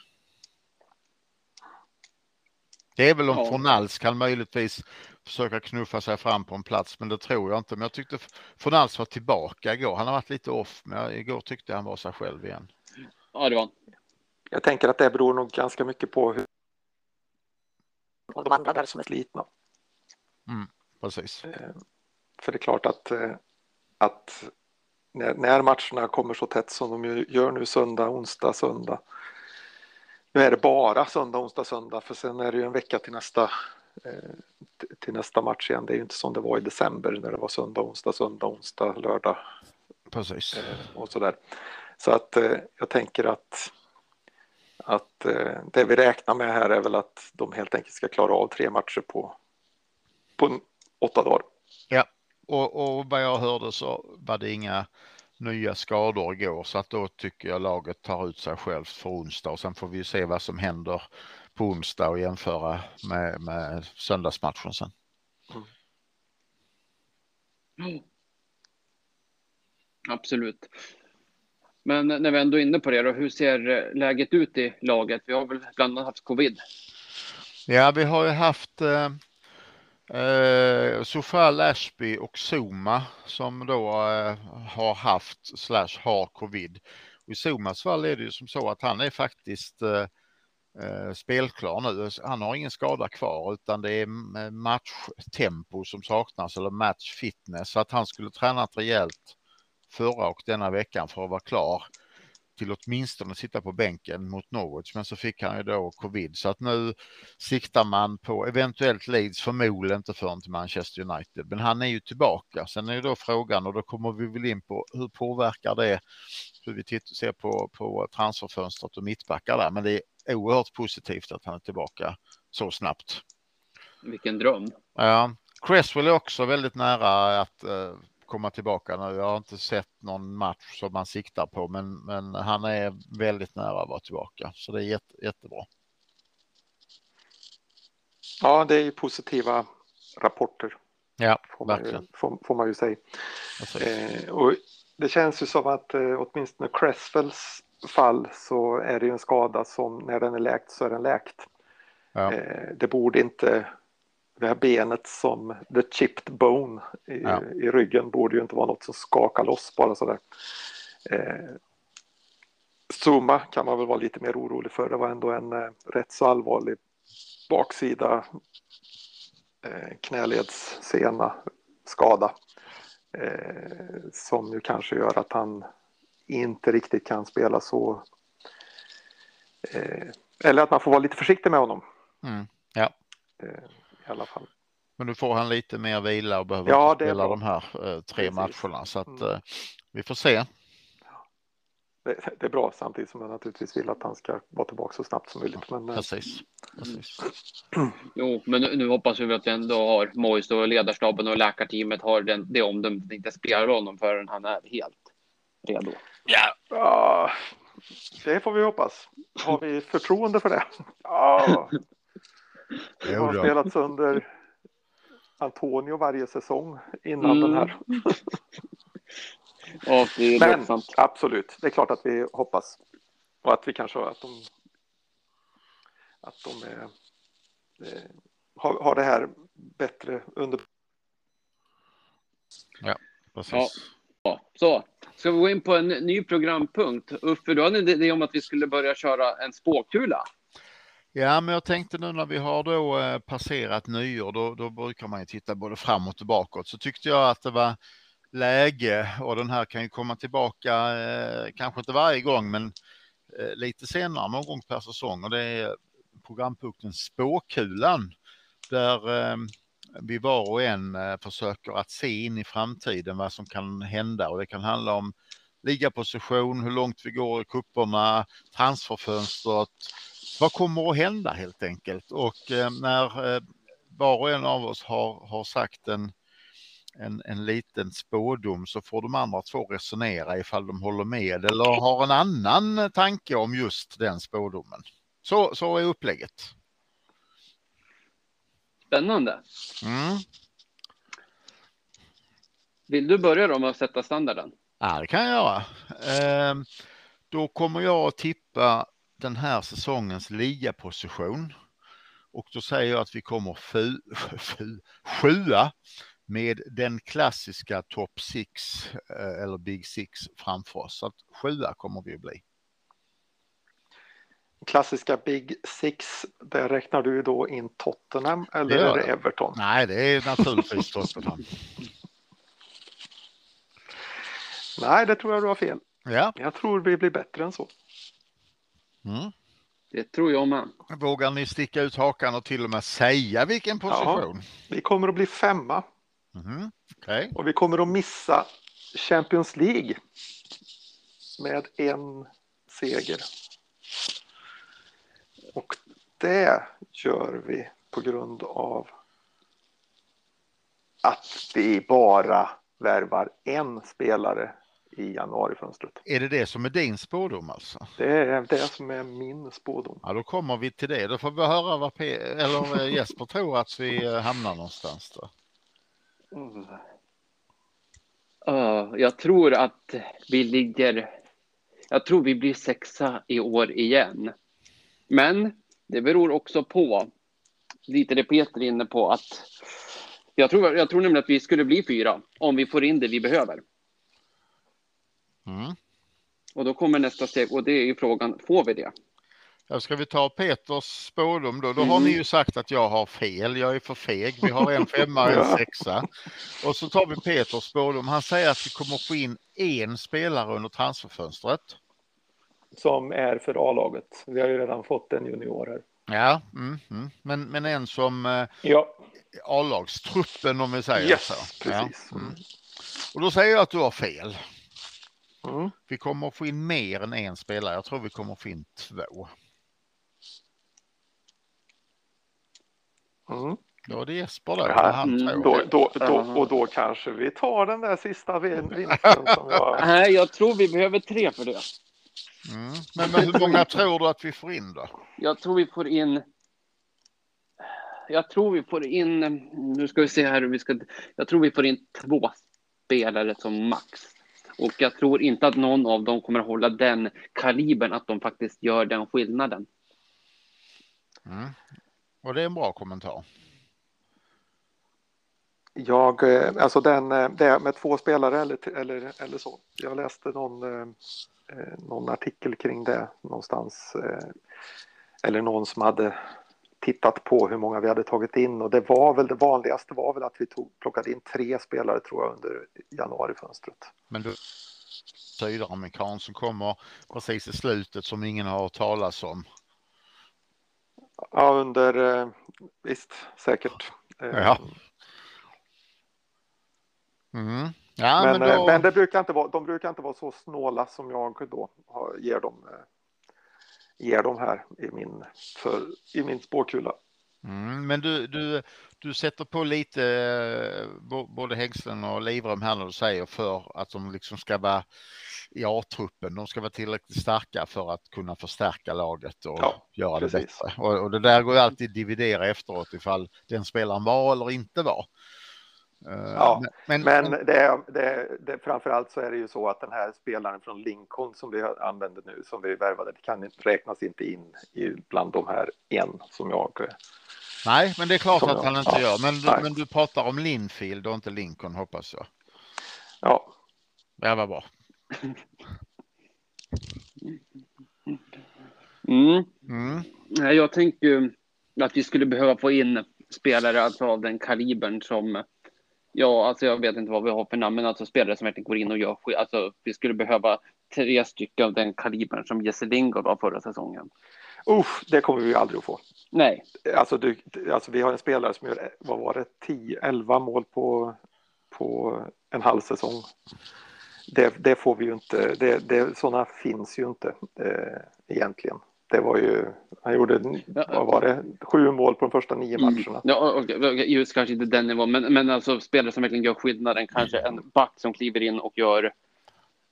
[SPEAKER 3] Det är väl om ja. Fornals kan möjligtvis försöka knuffa sig fram på en plats, men det tror jag inte. Men jag tyckte Fornals var tillbaka igår. Han har varit lite off, men igår tyckte han var sig själv igen.
[SPEAKER 1] Ja, det var
[SPEAKER 2] Jag tänker att det beror nog ganska mycket på hur de andra där som är slitna.
[SPEAKER 3] Mm, precis.
[SPEAKER 2] Eh, för det är klart att, eh, att när, när matcherna kommer så tätt som de gör nu söndag, onsdag, söndag. Nu är det bara söndag, onsdag, söndag för sen är det ju en vecka till nästa till nästa match igen. Det är ju inte som det var i december när det var söndag, onsdag, söndag, onsdag, lördag.
[SPEAKER 3] Precis.
[SPEAKER 2] Och så där. Så att jag tänker att att eh, det vi räknar med här är väl att de helt enkelt ska klara av tre matcher på, på åtta dagar.
[SPEAKER 3] Ja, och, och vad jag hörde så var det inga nya skador igår så att då tycker jag laget tar ut sig självt för onsdag och sen får vi se vad som händer på onsdag och jämföra med, med söndagsmatchen sen.
[SPEAKER 1] Mm. Absolut. Men när vi ändå är inne på det då, hur ser läget ut i laget? Vi har väl bland annat haft covid.
[SPEAKER 3] Ja, vi har ju haft eh, eh, Sofal Ashby och Zuma som då eh, har haft slash har covid. Och I Zumas fall är det ju som så att han är faktiskt eh, eh, Eh, spelklar nu. Han har ingen skada kvar utan det är eh, matchtempo som saknas eller match fitness. Så att han skulle tränat rejält förra och denna veckan för att vara klar till åtminstone sitta på bänken mot Norwich. Men så fick han ju då covid. Så att nu siktar man på eventuellt Leeds förmodligen inte förrän till Manchester United. Men han är ju tillbaka. Sen är ju då frågan och då kommer vi väl in på hur påverkar det hur vi ser på, på transferfönstret och mittbackar där. Men det är oerhört positivt att han är tillbaka så snabbt.
[SPEAKER 1] Vilken dröm.
[SPEAKER 3] Ja, Cresswell är också väldigt nära att uh, komma tillbaka nu. Jag har inte sett någon match som man siktar på, men, men han är väldigt nära att vara tillbaka, så det är jätte, jättebra.
[SPEAKER 2] Ja, det är positiva rapporter.
[SPEAKER 3] Ja,
[SPEAKER 2] får man
[SPEAKER 3] verkligen.
[SPEAKER 2] Ju, får, får, man ju säga. Eh, och det känns ju som att eh, åtminstone Cresswells fall så är det ju en skada som när den är läkt så är den läkt. Ja. Eh, det borde inte det här benet som the chipped bone i, ja. i ryggen borde ju inte vara något som skakar loss bara sådär. Eh, Zuma kan man väl vara lite mer orolig för. Det var ändå en eh, rätt så allvarlig baksida eh, knäledssena skada eh, som ju kanske gör att han inte riktigt kan spela så. Eh, eller att man får vara lite försiktig med honom.
[SPEAKER 3] Mm. Ja.
[SPEAKER 2] Eh, i alla fall.
[SPEAKER 3] Men nu får han lite mer vila och behöver ja, inte spela de här eh, tre Precis. matcherna så att mm. eh, vi får se.
[SPEAKER 2] Det, det, är bra samtidigt som jag naturligtvis vill att han ska vara tillbaka så snabbt som möjligt. Men,
[SPEAKER 3] eh, Precis. Precis. <clears throat>
[SPEAKER 1] Jo, men nu, nu hoppas vi att vi ändå har Moise och ledarstaben och läkarteamet har den, det omdömet att inte spela honom förrän han är helt redo.
[SPEAKER 2] Ja. ja, det får vi hoppas. Har vi förtroende för det? Ja. Vi har spelat sönder Antonio varje säsong innan mm. den här.
[SPEAKER 1] ja, det är
[SPEAKER 2] Men sant. absolut, det är klart att vi hoppas. Och att vi kanske att de, att de är, eh, har, har det här bättre under.
[SPEAKER 3] Ja, precis. Ja.
[SPEAKER 1] Ja, så ska vi gå in på en ny programpunkt. Uffe, du hade en idé om att vi skulle börja köra en spåkula.
[SPEAKER 3] Ja, men jag tänkte nu när vi har då eh, passerat nyår, då, då brukar man ju titta både framåt och bakåt, så tyckte jag att det var läge och den här kan ju komma tillbaka, eh, kanske inte varje gång, men eh, lite senare någon gång per säsong och det är programpunkten Spåkulan där eh, vi var och en eh, försöker att se in i framtiden vad som kan hända och det kan handla om ligaposition, hur långt vi går i kupperna, transferfönstret, vad kommer att hända helt enkelt? Och eh, när eh, var och en av oss har, har sagt en, en, en liten spådom så får de andra två resonera ifall de håller med eller har en annan tanke om just den spådomen. Så, så är upplägget.
[SPEAKER 1] Spännande.
[SPEAKER 3] Mm.
[SPEAKER 1] Vill du börja då med att sätta standarden?
[SPEAKER 3] Ja, det kan jag göra. Eh, då kommer jag att tippa den här säsongens ligaposition. Och då säger jag att vi kommer fu, <laughs> fu, sjua med den klassiska top six eh, eller big six framför oss. Så att sjua kommer vi att bli.
[SPEAKER 2] Klassiska Big Six, där räknar du då in Tottenham eller det är det Everton?
[SPEAKER 3] Nej, det är naturligtvis Tottenham.
[SPEAKER 2] Nej, det tror jag du har fel.
[SPEAKER 3] Ja.
[SPEAKER 2] Jag tror vi blir bättre än så.
[SPEAKER 3] Mm.
[SPEAKER 1] Det tror jag med.
[SPEAKER 3] Vågar ni sticka ut hakan och till och med säga vilken position? Ja,
[SPEAKER 2] vi kommer att bli femma.
[SPEAKER 3] Mm. Okay.
[SPEAKER 2] Och vi kommer att missa Champions League med en seger. Och det gör vi på grund av att vi bara värvar en spelare i januarifönstret.
[SPEAKER 3] Är det det som är din spådom alltså?
[SPEAKER 2] Det är det som är min spådom.
[SPEAKER 3] Ja, då kommer vi till det. Då får vi höra vad P eller Jesper tror att vi eh, hamnar någonstans då.
[SPEAKER 1] Mm. Uh, jag tror att vi ligger. Jag tror vi blir sexa i år igen. Men det beror också på lite det Peter är inne på att jag tror, jag tror nämligen att vi skulle bli fyra om vi får in det vi behöver. Mm. Och då kommer nästa steg och det är ju frågan, får vi det?
[SPEAKER 3] Ja, ska vi ta Peters spådom då? Då har ni mm. ju sagt att jag har fel. Jag är för feg. Vi har en femma och en <laughs> sexa. Och så tar vi Peters spådom. Han säger att vi kommer få in en spelare under transferfönstret.
[SPEAKER 2] Som är för A-laget. Vi har ju redan fått en junior här.
[SPEAKER 3] Ja, mm, mm. Men, men en som eh, ja. A-lagstruppen om vi säger
[SPEAKER 2] yes,
[SPEAKER 3] så.
[SPEAKER 2] Precis. Ja, mm.
[SPEAKER 3] Och då säger jag att du har fel. Mm. Vi kommer att få in mer än en spelare. Jag tror vi kommer att få in två. Mm. Då är det Jesper då. Ja, han
[SPEAKER 2] mm. då, då, då, och då kanske vi tar den där sista vinsten. <laughs> jag...
[SPEAKER 1] Nej, jag tror vi behöver tre för det.
[SPEAKER 3] Mm. Men, men hur många tror du att vi får in då?
[SPEAKER 1] Jag tror vi får in. Jag tror vi får in. Nu ska vi se här hur vi ska. Jag tror vi får in två spelare som max. Och jag tror inte att någon av dem kommer att hålla den kalibern att de faktiskt gör den skillnaden.
[SPEAKER 3] Mm. Och det är en bra kommentar.
[SPEAKER 2] Jag, eh, alltså den, eh, det med två spelare eller, eller, eller så. Jag läste någon, eh, någon artikel kring det någonstans. Eller någon som hade tittat på hur många vi hade tagit in och det var väl det vanligaste var väl att vi tog, plockade in tre spelare tror jag under januarifönstret.
[SPEAKER 3] Men du sydamerikan som kommer precis i slutet som ingen har hört talas om.
[SPEAKER 2] Ja, under visst säkert.
[SPEAKER 3] Ja.
[SPEAKER 2] Mm. Ja, men, men, då... men, det brukar inte vara, de brukar inte vara så snåla som jag då ger dem ger dem här i min, för, i min spåkula.
[SPEAKER 3] Mm, men du, du, du sätter på lite eh, både hängslen och livrem här när du säger för att de liksom ska vara i A-truppen. De ska vara tillräckligt starka för att kunna förstärka laget och ja, göra precis. det bättre. Och, och, det där går ju alltid dividera efteråt ifall den spelaren var eller inte var.
[SPEAKER 2] Eh, ja, men, men, men det, det, det, framförallt så är det ju så att den här spelaren från Lincoln som vi använder nu, som vi värvade, det kan räknas inte in i, bland de här en som jag.
[SPEAKER 3] Nej, men det är klart att jag, han inte ja, gör. Men du, men du pratar om Linfield och inte Lincoln hoppas jag.
[SPEAKER 2] Ja.
[SPEAKER 3] Det var bra.
[SPEAKER 1] Mm. Mm. Jag tänker att vi skulle behöva få in spelare alltså av den kalibern som Ja, alltså jag vet inte vad vi har för namn, men alltså spelare som verkligen går in och gör skit. Alltså vi skulle behöva tre stycken av den kalibern som Jesse Lingard var förra säsongen.
[SPEAKER 2] Usch, det kommer vi aldrig att få.
[SPEAKER 1] Nej.
[SPEAKER 2] Alltså, du, alltså vi har en spelare som gör, vad var det, 10, 11 mål på, på en halv säsong. Det, det får vi ju inte, det, det, sådana finns ju inte eh, egentligen det var ju, han gjorde, vad var det, sju mål på de första nio mm. matcherna.
[SPEAKER 1] Ja, okay. just kanske inte den nivån, men, men alltså spelare som verkligen gör skillnaden, kanske en back som kliver in och gör,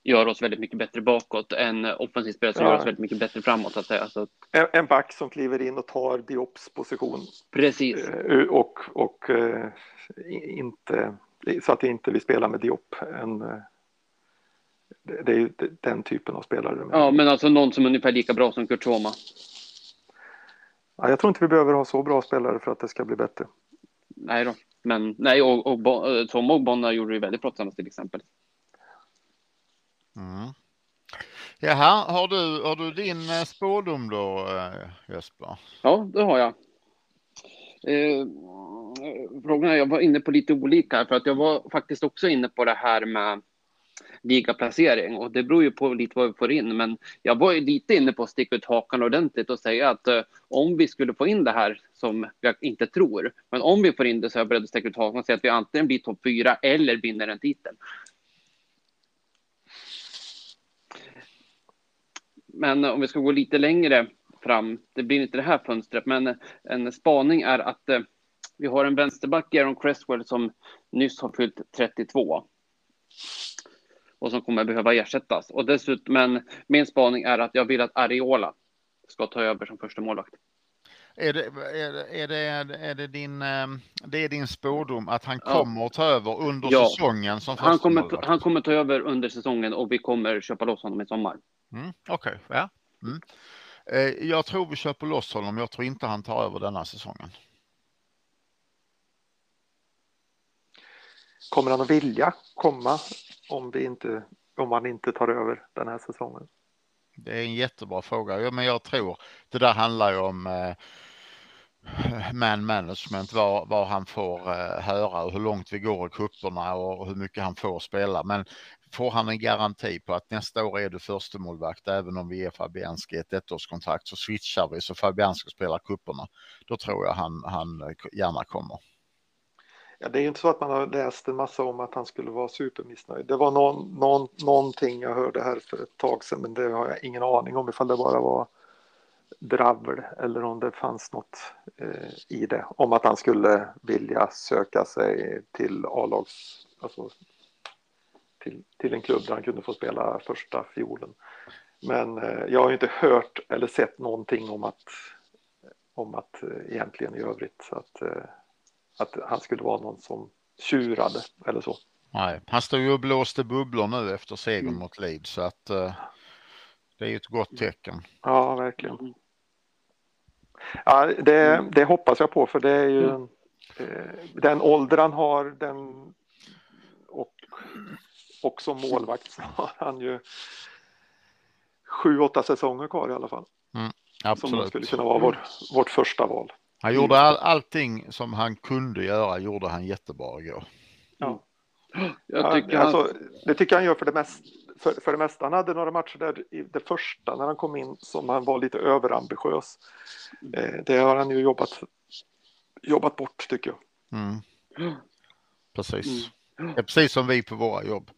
[SPEAKER 1] gör oss väldigt mycket bättre bakåt, en offensiv spelare som ja. gör oss väldigt mycket bättre framåt. Så att säga. Så...
[SPEAKER 2] En, en back som kliver in och tar Diops position.
[SPEAKER 1] Precis.
[SPEAKER 2] Eh, och, och uh, inte, så att inte vi spelar med Diop. En, uh, det är ju den typen av spelare.
[SPEAKER 1] Ja, men alltså någon som är ungefär lika bra som Kurt Soma.
[SPEAKER 2] Ja, jag tror inte vi behöver ha så bra spelare för att det ska bli bättre.
[SPEAKER 1] Nej då, men nej, och, och Soma och Bonna gjorde det väldigt bra tillsammans till exempel.
[SPEAKER 3] Mm. Jaha, har du, har du din eh, spådom då, eh, Jesper?
[SPEAKER 1] Ja, det har jag. Eh, frågan är, jag var inne på lite olika för att jag var faktiskt också inne på det här med ligaplacering och det beror ju på lite vad vi får in. Men jag var ju lite inne på att sticka ut hakan ordentligt och säga att eh, om vi skulle få in det här som jag inte tror, men om vi får in det så är jag beredd att sticka ut hakan och säga att vi antingen blir topp fyra eller vinner en titel. Men eh, om vi ska gå lite längre fram, det blir inte det här fönstret, men eh, en spaning är att eh, Vi har en vänsterback, Aaron Cresswell, som nyss har fyllt 32 och som kommer behöva ersättas. Och dessutom, men min spaning är att jag vill att Ariola ska ta över som första målvakt.
[SPEAKER 3] Är det, är, det, är, det, är det din, ehm, det är din spådom att han kommer att ta över under ja. säsongen som
[SPEAKER 1] han kommer, han kommer ta över under säsongen och vi kommer köpa loss honom i sommar.
[SPEAKER 3] Mm, Okej, okay. ja. Mm. Eh, jag tror vi köper loss honom. Jag tror inte han tar över denna säsongen.
[SPEAKER 2] Kommer han att vilja komma om, vi inte, om man inte tar över den här säsongen?
[SPEAKER 3] Det är en jättebra fråga. Ja, men jag tror det där handlar ju om eh, man management, vad, vad han får eh, höra och hur långt vi går i kupperna och hur mycket han får spela. Men får han en garanti på att nästa år är du förstemålvakt, även om vi ger Fabianski ett ettårskontrakt så switchar vi så Fabianski spelar kupperna. Då tror jag han, han eh, gärna kommer.
[SPEAKER 2] Ja, det är inte så att man har läst en massa om att han skulle vara supermissnöjd. Det var någon, någon, någonting jag hörde här för ett tag sedan, men det har jag ingen aning om ifall det bara var dravel eller om det fanns något eh, i det. Om att han skulle vilja söka sig till A-lags, alltså till, till en klubb där han kunde få spela första fiolen. Men eh, jag har inte hört eller sett någonting om att, om att eh, egentligen i övrigt att eh, att han skulle vara någon som tjurade eller så.
[SPEAKER 3] Nej, han stod ju och blåste bubblor nu efter segern mm. mot Leeds så att uh, det är ju ett gott tecken.
[SPEAKER 2] Ja, verkligen. Ja, det, det hoppas jag på för det är ju mm. eh, den ålder han har den och, och som målvakt så har han ju sju, åtta säsonger kvar i alla fall.
[SPEAKER 3] Mm, absolut.
[SPEAKER 2] Som skulle kunna vara vår, vårt första val.
[SPEAKER 3] Han gjorde all, allting som han kunde göra, gjorde han jättebra igår.
[SPEAKER 2] Ja. Jag tycker han... alltså, det tycker han gör för det, mest, för, för det mesta. Han hade några matcher där i det första när han kom in som han var lite överambitiös. Eh, det har han ju jobbat, jobbat bort tycker jag.
[SPEAKER 3] Mm. Precis. Mm. Ja, precis som vi på våra jobb.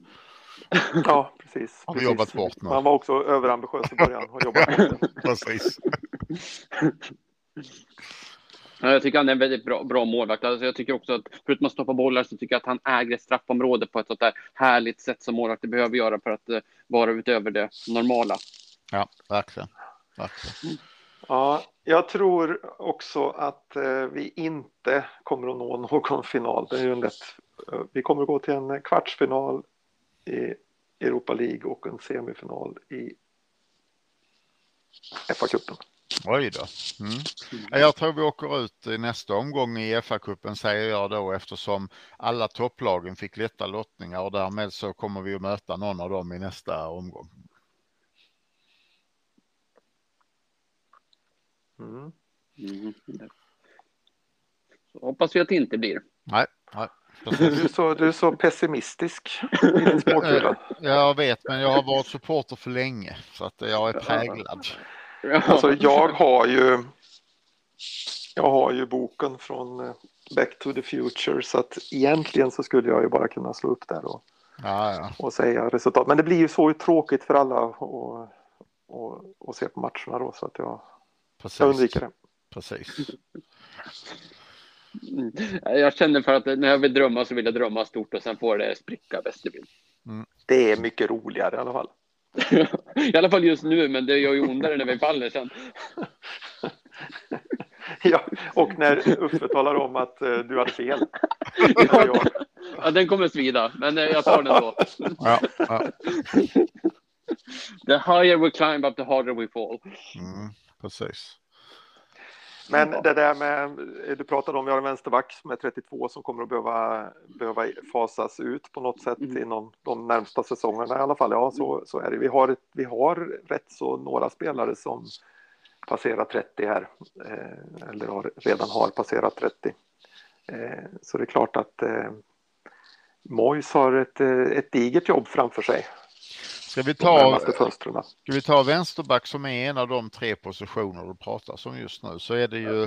[SPEAKER 2] Ja, precis.
[SPEAKER 3] Har vi jobbat bort nu.
[SPEAKER 2] Han var också överambitiös i början och jobbat <laughs> bort.
[SPEAKER 3] precis. <laughs>
[SPEAKER 1] Jag tycker han är en väldigt bra, bra målvakt. Alltså jag tycker också att förutom att stoppa bollar så tycker jag att han äger straffområdet på ett sånt där härligt sätt som målvakter behöver göra för att uh, vara utöver det normala.
[SPEAKER 3] Ja, verkligen. verkligen.
[SPEAKER 2] Ja, jag tror också att uh, vi inte kommer att nå någon final. Det är ju en lätt, uh, vi kommer att gå till en kvartsfinal i Europa League och en semifinal i FA-cupen.
[SPEAKER 3] Oj då. Mm. Jag tror vi åker ut i nästa omgång i FA-cupen säger jag då eftersom alla topplagen fick lätta lottningar och därmed så kommer vi att möta någon av dem i nästa omgång.
[SPEAKER 1] Mm. Mm. Så hoppas vi att det inte blir.
[SPEAKER 3] Nej, nej.
[SPEAKER 2] Du är, så, du är så pessimistisk i din <laughs>
[SPEAKER 3] Jag vet, men jag har varit supporter för länge så att jag är präglad.
[SPEAKER 2] Alltså jag har ju jag har ju boken från eh, Back to the Future så att egentligen så skulle jag ju bara kunna slå upp där och,
[SPEAKER 3] ja, ja.
[SPEAKER 2] och säga resultat. Men det blir ju så tråkigt för alla att se på matcherna då så att jag, jag undviker det.
[SPEAKER 3] Precis.
[SPEAKER 1] Jag känner för att när jag vill drömma så vill jag drömma stort och sen får det spricka bäst det
[SPEAKER 2] mm. Det är mycket roligare i alla fall. <laughs>
[SPEAKER 1] I alla fall just nu, men det gör ju ondare när vi faller sen. <laughs>
[SPEAKER 2] ja, och när Uffe talar om att uh, du hade fel. <laughs>
[SPEAKER 1] ja, ja, den kommer svida, men uh, jag tar den då.
[SPEAKER 3] ja, ja.
[SPEAKER 1] The higher we climb up, the harder we fall.
[SPEAKER 3] Mm, precis.
[SPEAKER 2] Men det där med, du pratade om, vi har en vänsterback som är 32 som kommer att behöva, behöva fasas ut på något sätt mm. inom de närmsta säsongerna i alla fall. Ja, så, så är det. Vi har, vi har rätt så några spelare som passerar 30 här, eh, eller har, redan har passerat 30. Eh, så det är klart att eh, Mois har ett, eh, ett digert jobb framför sig
[SPEAKER 3] Ska vi ta, ska vi ta vänsterback som är en av de tre positioner du pratar om just nu så är det ju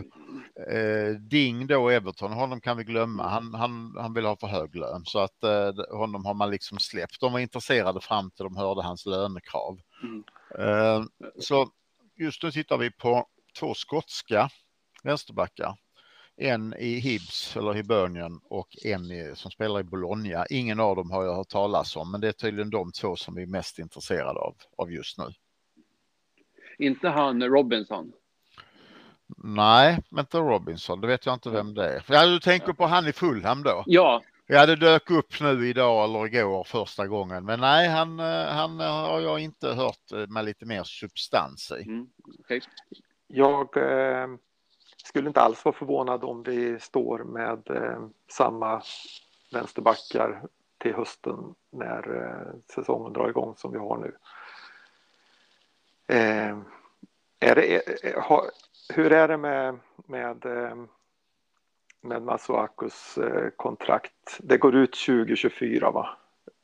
[SPEAKER 3] eh, Ding då Everton, honom kan vi glömma. Han, han, han vill ha för hög lön så att eh, honom har man liksom släppt. De var intresserade fram till de hörde hans lönekrav. Mm. Eh, så just nu tittar vi på två skotska vänsterbackar. En i Hibs eller Hibernian och en i, som spelar i Bologna. Ingen av dem har jag hört talas om, men det är tydligen de två som vi är mest intresserade av, av just nu.
[SPEAKER 1] Inte han Robinson?
[SPEAKER 3] Nej, men inte Robinson. Det vet jag inte vem det är. Ja, du tänker på han i Fulham då?
[SPEAKER 1] Ja.
[SPEAKER 3] Ja, det dök upp nu idag eller igår första gången. Men nej, han, eh, han har jag inte hört eh, med lite mer substans i. Mm,
[SPEAKER 2] okay. Jag eh, skulle inte alls vara förvånad om vi står med eh, samma vänsterbackar till hösten när eh, säsongen drar igång som vi har nu. Eh, är det, har, hur är det med, med, eh, med Masuakus eh, kontrakt? Det går ut 2024 va?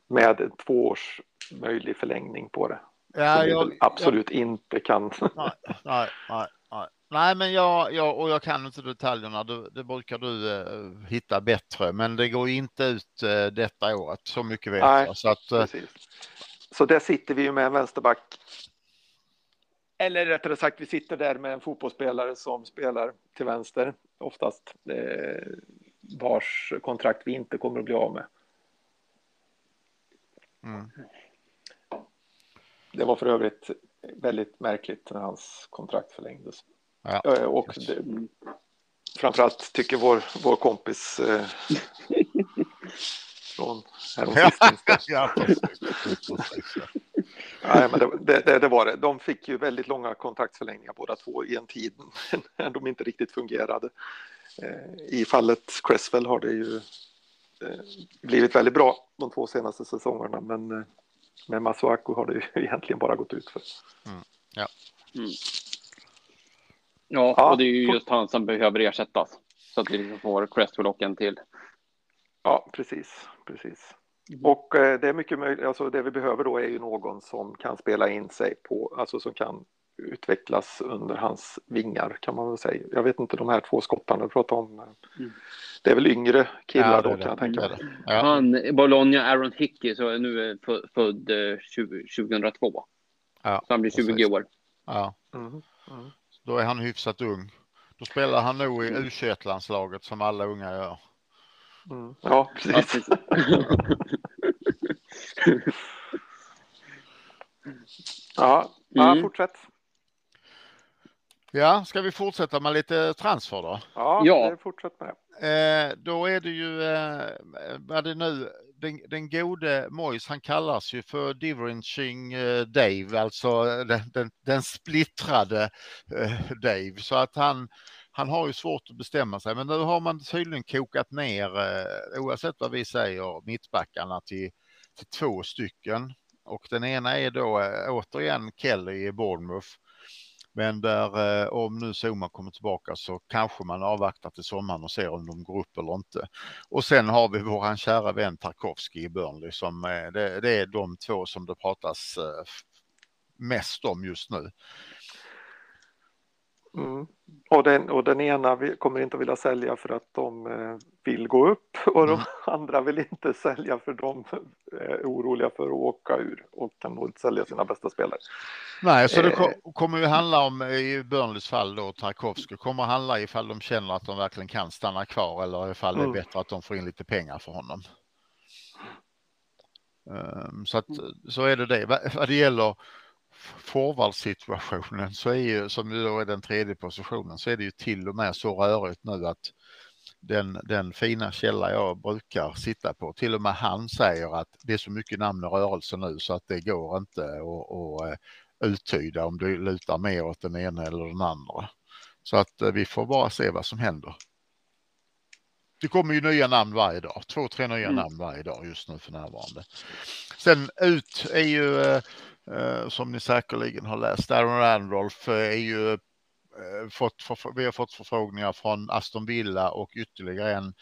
[SPEAKER 2] Med två års möjlig förlängning på det. Ja, jag, absolut jag, inte kan.
[SPEAKER 3] Nej, nej, nej, nej. men jag, jag, och jag kan inte detaljerna, det, det brukar du uh, hitta bättre, men det går inte ut uh, detta året, så mycket vet nej, jag. Så, att, uh,
[SPEAKER 2] så där sitter vi ju med en vänsterback eller rättare sagt, vi sitter där med en fotbollsspelare som spelar till vänster, oftast, eh, vars kontrakt vi inte kommer att bli av med. Mm. Det var för övrigt väldigt märkligt när hans kontrakt förlängdes. Ja. Eh, och det, framförallt tycker vår, vår kompis eh, <laughs> från <laughs> Nej, men det, det, det, var det. De fick ju väldigt långa kontraktsförlängningar båda två i en tid <laughs> när de inte riktigt fungerade. Eh, I fallet Cresswell har det ju eh, blivit väldigt bra de två senaste säsongerna, men med Masuaku har det ju egentligen bara gått ut för. Mm.
[SPEAKER 3] Ja.
[SPEAKER 1] Mm. Ja, och det är ju just han som behöver ersättas så att vi liksom får Cresswell och en till.
[SPEAKER 2] Ja, precis, precis. Mm. Och eh, det är mycket möjligt, alltså det vi behöver då är ju någon som kan spela in sig på, alltså som kan utvecklas under hans vingar kan man väl säga. Jag vet inte de här två skottarna du pratar om. Mm. Det är väl yngre killar ja, då kan jag tänka mig.
[SPEAKER 1] Ja. Han, Bologna, Aaron Hickey, så är nu född 2002. Eh, ja, så han blir 20 precis. år.
[SPEAKER 3] Ja. Mm. Mm. Då är han hyfsat ung. Då spelar han nog i U21-landslaget som alla unga gör.
[SPEAKER 2] Mm. Ja, precis. <laughs> ja, ja mm. fortsätt.
[SPEAKER 3] Ja, ska vi fortsätta med lite transfer då?
[SPEAKER 2] Ja, ja. fortsätt med
[SPEAKER 3] Eh, då är det ju, eh, vad det nu, den, den gode Mois, han kallas ju för Diverinching eh, Dave, alltså eh, den, den, den splittrade eh, Dave, så att han, han har ju svårt att bestämma sig, men nu har man tydligen kokat ner, oavsett vad vi säger, mittbackarna till, till två stycken. Och den ena är då återigen Kelly i Bournemouth. Men där eh, om nu Zuma kommer tillbaka så kanske man avvaktar till sommaren och ser om de går upp eller inte. Och sen har vi våran kära vän Tarkovsky i Burnley som eh, det, det är de två som det pratas eh, mest om just nu.
[SPEAKER 2] Mm. Och, den, och den ena kommer inte att vilja sälja för att de eh, vill gå upp och de mm. <laughs> andra vill inte sälja för de är oroliga för att åka ur och kan nog inte sälja sina bästa spelare.
[SPEAKER 3] Nej, så det eh. kommer ju handla om i Burnleys fall då Tarkovsky kommer handla ifall de känner att de verkligen kan stanna kvar eller ifall det är mm. bättre att de får in lite pengar för honom. Um, så att så är det det. Vad det gäller forwardssituationen så är ju, som ju då är den tredje positionen, så är det ju till och med så rörigt nu att den, den fina källa jag brukar sitta på, till och med han säger att det är så mycket namn och rörelse nu så att det går inte att, att uttyda om du lutar mer åt den ena eller den andra. Så att eh, vi får bara se vad som händer. Det kommer ju nya namn varje dag, två, tre nya mm. namn varje dag just nu för närvarande. Sen ut är ju eh, Eh, som ni säkerligen har läst. Aaron Randolph eh, är ju eh, fått, vi har fått förfrågningar från Aston Villa och ytterligare en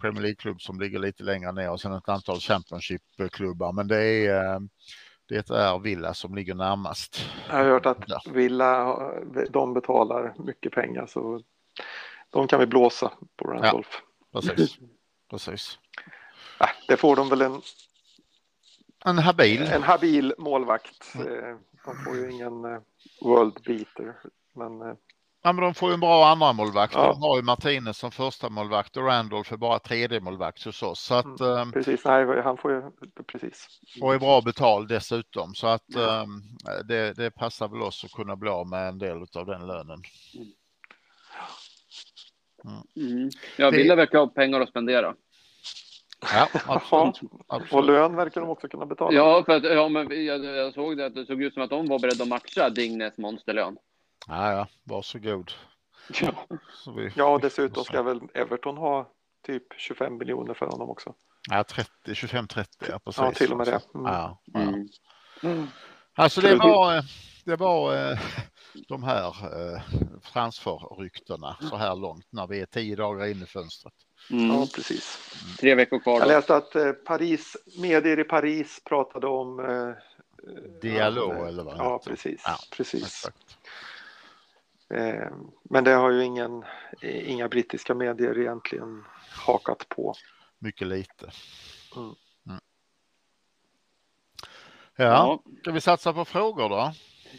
[SPEAKER 3] Premier League-klubb som ligger lite längre ner och sen ett antal Championship-klubbar. Men det är, det är Villa som ligger närmast.
[SPEAKER 2] Jag har hört att Villa, de betalar mycket pengar så de kan vi blåsa på Randolph.
[SPEAKER 3] Ja, precis. precis.
[SPEAKER 2] Det får de väl en
[SPEAKER 3] en habil.
[SPEAKER 2] En habil målvakt. Mm. De får ju ingen eh, world beater. Men eh,
[SPEAKER 3] Ja, men de får ju en bra andra målvakt. Ja. De har ju Martinez som första målvakt och Randolph är bara tredje målvakt hos oss. Så att, mm,
[SPEAKER 2] ehm, precis, nej, han får ju precis.
[SPEAKER 3] Och är bra betald dessutom så att ja. um, det, det, passar väl oss att kunna bli av med en del av den lönen.
[SPEAKER 1] Mm. Mm. Ja, Villa verkar ha pengar att spendera.
[SPEAKER 3] Ja, <laughs> absolut. absolut.
[SPEAKER 2] Och lön verkar de också kunna betala.
[SPEAKER 1] Ja, för att, ja, men jag, jag såg det att det såg ut som att de var beredda att matcha Dignes monsterlön.
[SPEAKER 3] Ja, ja, varsågod. <laughs>
[SPEAKER 2] Ja, vi, ja och dessutom ska väl Everton ha typ 25 miljoner för honom också.
[SPEAKER 3] Ja, 30, 25-30, ja precis.
[SPEAKER 2] Ja, till och med det.
[SPEAKER 3] Mm. Ja, ja. Mm. Alltså det var, det var eh, <laughs> de här eh, transferryktena så här långt när vi är tio dagar in i fönstret.
[SPEAKER 2] Mm. Ja, precis.
[SPEAKER 1] Tre veckor kvar. Då.
[SPEAKER 2] Jag läste att eh, Paris, medier i Paris pratade om
[SPEAKER 3] Dialog eller vad
[SPEAKER 2] Ja, precis. Ja, precis. Exakt. Eh, men det har ju ingen, inga brittiska medier egentligen hakat på.
[SPEAKER 3] Mycket lite. Mm. Mm. Ja, ska vi satsa på frågor då?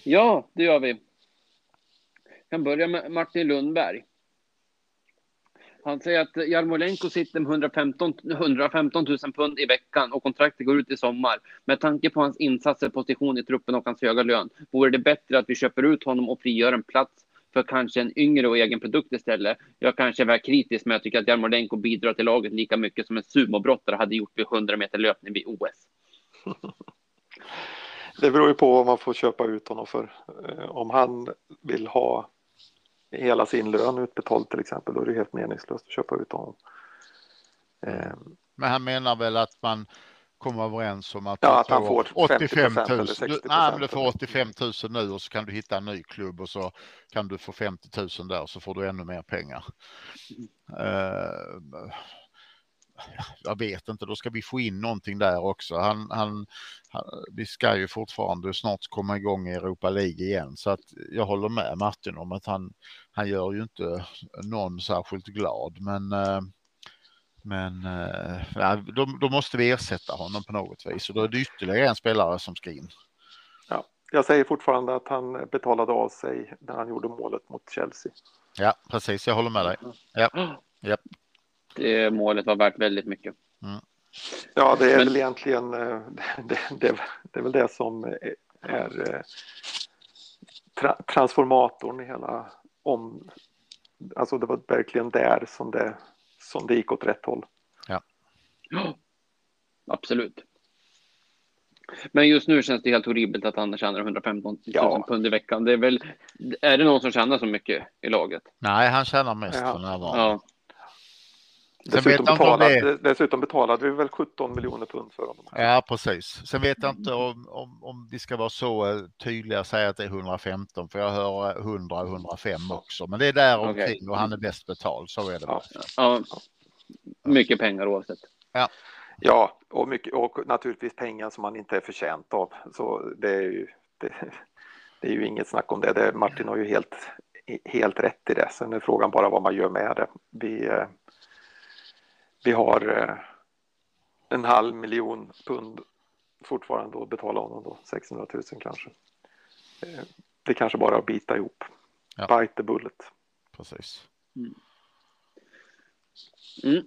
[SPEAKER 1] Ja, det gör vi. Jag kan börja med Martin Lundberg. Han säger att Jarmolenko sitter med 115, 115 000 pund i veckan och kontraktet går ut i sommar. Med tanke på hans insatser, position i truppen och hans höga lön vore det bättre att vi köper ut honom och frigör en plats för kanske en yngre och egen produkt istället. Jag kanske är kritisk, men jag tycker att Jarmolenko bidrar till laget lika mycket som en sumobrottare hade gjort vid 100 meter löpning vid OS. <laughs>
[SPEAKER 2] Det beror ju på vad man får köpa ut honom för. Eh, om han vill ha hela sin lön utbetald till exempel, då är det helt meningslöst att köpa ut honom.
[SPEAKER 3] Eh, men han menar väl att man komma överens om att,
[SPEAKER 2] ja, att han får
[SPEAKER 3] 85 000. Du, nej, men du får 85 000 nu och så kan du hitta en ny klubb och så kan du få 50 000 där så får du ännu mer pengar. Jag vet inte, då ska vi få in någonting där också. Han, han, han, vi ska ju fortfarande snart komma igång i Europa League igen så att jag håller med Martin om att han, han gör ju inte någon särskilt glad men uh, men eh, ja, då, då, måste vi ersätta honom på något vis och då är det ytterligare en spelare som ska in.
[SPEAKER 2] Ja, jag säger fortfarande att han betalade av sig när han gjorde målet mot Chelsea.
[SPEAKER 3] Ja, precis. Jag håller med dig. Ja, ja.
[SPEAKER 1] Det målet var värt väldigt mycket. Mm.
[SPEAKER 2] Ja, det är Men... väl egentligen eh, <laughs> det, det, det, är väl det som är, eh, tra, transformatorn i hela om. Alltså det var verkligen där som det som det gick åt rätt håll.
[SPEAKER 3] Ja.
[SPEAKER 1] ja, absolut. Men just nu känns det helt horribelt att han tjänar 115 000 ja. pund i veckan. Det är väl, är det någon som tjänar så mycket i laget?
[SPEAKER 3] Nej, han tjänar mest ja. för närvarande. Ja.
[SPEAKER 2] Dessutom betalade, det... dessutom betalade vi väl 17 miljoner pund för honom.
[SPEAKER 3] Ja, precis. Sen vet jag inte om, om, om vi ska vara så eh, tydliga och säga att det är 115, för jag hör 100 och 105 också. Men det är där omkring okay. och han är bäst betald, så är det. Ja.
[SPEAKER 1] ja. Mycket pengar oavsett.
[SPEAKER 2] Ja. Ja, och, mycket, och naturligtvis pengar som man inte är förtjänt av. Så det är ju, det, det är ju inget snack om det. det. Martin har ju helt, helt rätt i det. Sen är frågan bara vad man gör med det. Vi, eh, vi har eh, en halv miljon pund fortfarande att betala honom då, 600 000 kanske. Eh, det kanske bara att bita ihop. Ja. Bite the bullet.
[SPEAKER 3] Precis.
[SPEAKER 1] Mm. Mm.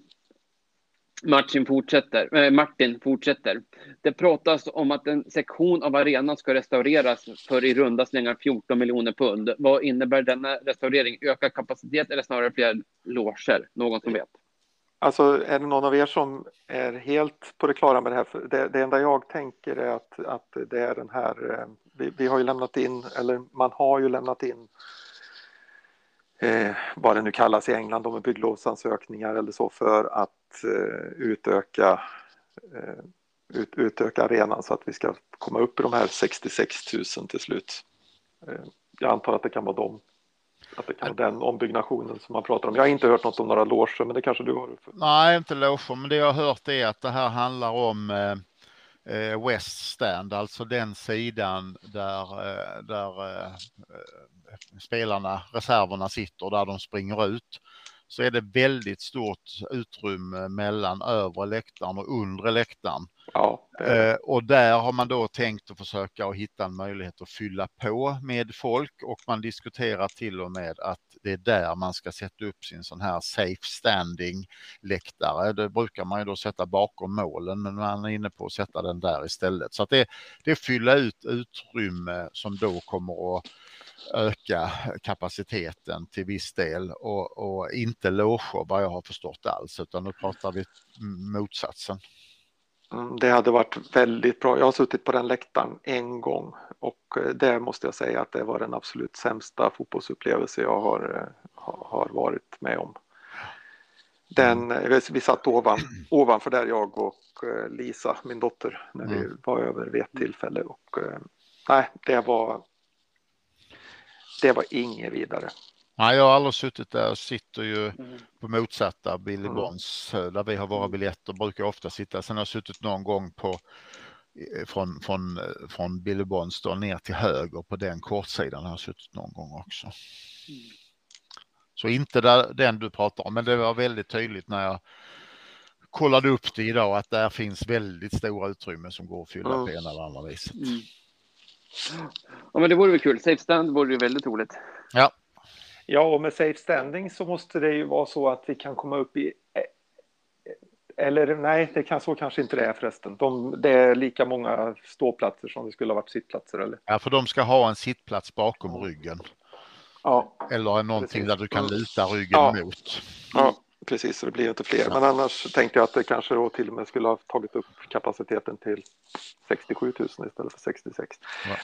[SPEAKER 1] Martin fortsätter, äh, Martin fortsätter. Det pratas om att en sektion av arenan ska restaureras för i runda slängar 14 miljoner pund. Vad innebär denna restaurering? Ökad kapacitet eller snarare fler loger? Någon som vet?
[SPEAKER 2] Alltså är det någon av er som är helt på det klara med det här? Det, det enda jag tänker är att, att det är den här, eh, vi, vi har ju lämnat in, eller man har ju lämnat in eh, vad det nu kallas i England, de är bygglovsansökningar eller så för att eh, utöka, eh, ut, utöka arenan så att vi ska komma upp i de här 66 000 till slut. Eh, jag antar att det kan vara de att det kan vara den ombyggnationen som man pratar om. Jag har inte hört något om några loger, men det kanske du har?
[SPEAKER 3] Nej, inte loger, men det jag har hört är att det här handlar om eh, eh West Stand, alltså den sidan där, eh, där eh, spelarna, reserverna sitter, där de springer ut. Så är det väldigt stort utrymme mellan övre läktaren och undre läktaren Ja, eh, och där har man då tänkt att försöka att hitta en möjlighet att fylla på med folk och man diskuterar till och med att det är där man ska sätta upp sin sån här safe standing läktare. Det brukar man ju då sätta bakom målen, men man är inne på att sätta den där istället. Så att det, det fylla ut utrymme som då kommer att öka kapaciteten till viss del och, och inte loger vad jag har förstått alls, utan nu pratar vi motsatsen.
[SPEAKER 2] Mm, det hade varit väldigt bra. Jag har suttit på den läktaren en gång och eh, det måste jag säga att det var den absolut sämsta fotbollsupplevelse jag har, eh, har varit med om. Den, mm. eh, vi satt ovan, ovanför där jag och Lisa, min dotter, när vi mm. var över vid ett tillfälle och nej, det var det var inget vidare.
[SPEAKER 3] Nej, jag har aldrig suttit där. Jag sitter ju mm. på motsatta Billy mm. Bonds eh, där vi har våra mm. biljetter. Brukar ofta sitta. Sen har jag suttit någon gång på eh, från, från, eh, från Billy Bonds då ner till höger på den kortsidan har jag suttit någon gång också. Mm. Så inte där, den du pratar om, men det var väldigt tydligt när jag kollade upp det idag att där finns väldigt stora utrymmen som går att fylla mm. på ena eller andra viset.
[SPEAKER 1] Ja, men det vore väl kul. Safe stand vore ju väldigt roligt.
[SPEAKER 3] Ja.
[SPEAKER 2] Ja, och med safe standing så måste det ju vara så att vi kan komma upp i eller nej, det kan, så kanske inte det är förresten. De, det är lika många ståplatser som det skulle ha varit sittplatser. Eller?
[SPEAKER 3] Ja, för de ska ha en sittplats bakom ryggen.
[SPEAKER 2] Ja.
[SPEAKER 3] Eller någonting Precis. där du kan luta ryggen ja. mot.
[SPEAKER 2] Ja, Precis, så det blir inte fler. Men annars tänkte jag att det kanske då till och med skulle ha tagit upp kapaciteten till 67 000 istället för 66.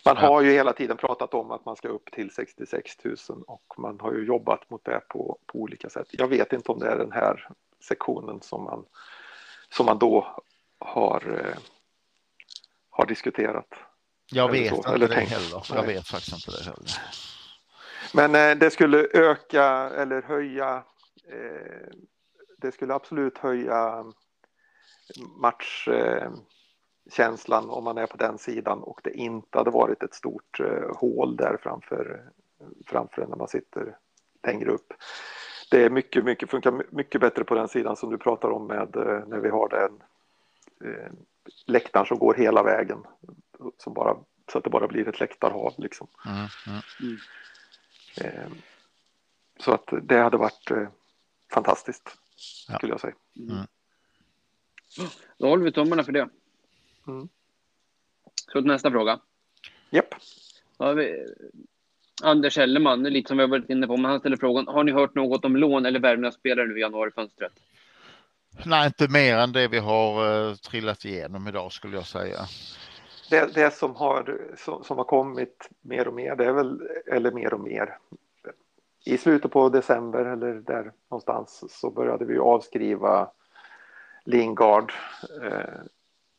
[SPEAKER 2] Man har ju hela tiden pratat om att man ska upp till 66 000 och man har ju jobbat mot det på, på olika sätt. Jag vet inte om det är den här sektionen som man, som man då har, eh, har diskuterat.
[SPEAKER 3] Jag vet inte eller det tänkt. heller. Jag vet faktiskt inte det heller.
[SPEAKER 2] Men eh, det skulle öka eller höja Eh, det skulle absolut höja matchkänslan om man är på den sidan och det inte hade varit ett stort eh, hål där framför, framför när man sitter längre upp. Det är mycket, mycket, funkar mycket bättre på den sidan som du pratar om med eh, när vi har den läktaren som går hela vägen. Som bara, så att det bara blir ett läktarhav liksom. Mm, mm. Mm. Så att det hade varit fantastiskt, skulle jag säga. Mm. mm.
[SPEAKER 1] Då håller vi tummarna för det. Mm. Så till nästa fråga.
[SPEAKER 2] Japp.
[SPEAKER 1] Vi... Anders Helleman, lite som vi har varit inne på, men han ställer frågan. Har ni hört något om lån eller värvning av spelare nu i januarifönstret?
[SPEAKER 3] Nej, inte mer än det vi har uh, trillat igenom idag skulle jag säga.
[SPEAKER 2] Det, det som, har, som, som, har kommit mer och mer, det är väl, eller mer och mer, i slutet på december eller där någonstans så började vi avskriva Lingard eh,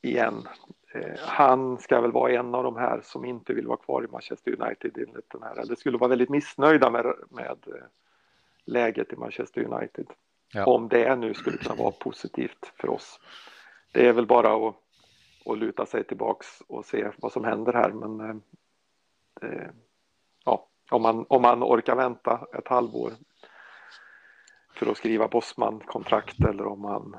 [SPEAKER 2] igen. Eh, han ska väl vara en av de här som inte vill vara kvar i Manchester United enligt den här, eller skulle vara väldigt missnöjda med, med eh, läget i Manchester United. Ja. Om det nu skulle kunna vara positivt för oss. Det är väl bara att, att luta sig tillbaks och se vad som händer här, men eh, om man, om man orkar vänta ett halvår för att skriva Bosman-kontrakt eller om man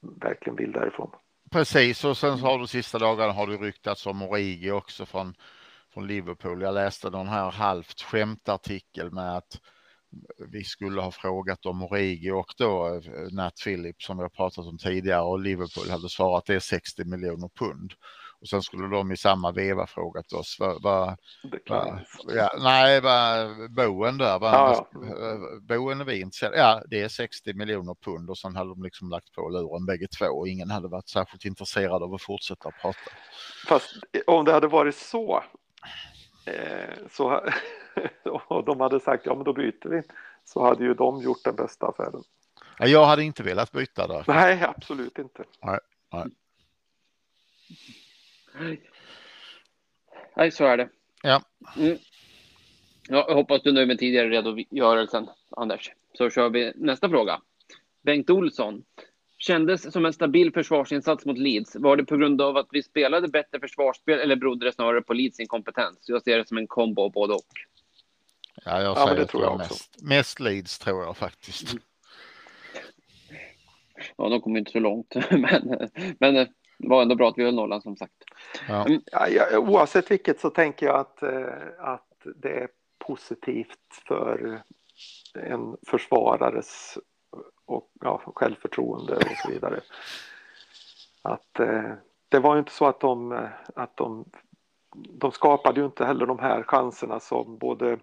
[SPEAKER 2] verkligen vill därifrån.
[SPEAKER 3] Precis, och sen har du sista dagarna har du ryktats om Origi också från, från Liverpool. Jag läste någon här halvt skämtartikel med att vi skulle ha frågat om Origi och då eh, Nat Phillips som vi har pratat om tidigare och Liverpool hade svarat det är 60 miljoner pund. Och sen skulle de i samma veva frågat oss vad, vad, vad ja, nej, vad boen där, vad, ja, ja. boen är vi intresserade Ja, det är 60 miljoner pund och sen hade de liksom lagt på luren bägge två och ingen hade varit särskilt intresserad av att fortsätta prata.
[SPEAKER 2] Fast om det hade varit så, eh, så <laughs> och de hade sagt ja men då byter vi, så hade ju de gjort den bästa affären.
[SPEAKER 3] Ja, jag hade inte velat byta där.
[SPEAKER 2] Nej, absolut inte.
[SPEAKER 3] Nej, nej.
[SPEAKER 1] Nej, så är det.
[SPEAKER 3] Ja.
[SPEAKER 1] Mm. ja jag hoppas du är nöjd med tidigare redogörelsen, Anders. Så kör vi nästa fråga. Bengt Olsson. Kändes som en stabil försvarsinsats mot Leeds. Var det på grund av att vi spelade bättre försvarsspel eller berodde det snarare på Leeds inkompetens? Jag ser det som en kombo av både och.
[SPEAKER 3] Ja, jag säger ja, det tror jag mest, mest Leeds tror jag faktiskt.
[SPEAKER 1] Ja, de kommer inte så långt, <laughs> men, men det var ändå bra att vi höll nollan som sagt.
[SPEAKER 2] Ja. Mm. Ja, oavsett vilket så tänker jag att, att det är positivt för en försvarares och, ja, självförtroende och så vidare. Att eh, det var ju inte så att de, att de, de skapade ju inte heller de här chanserna som både,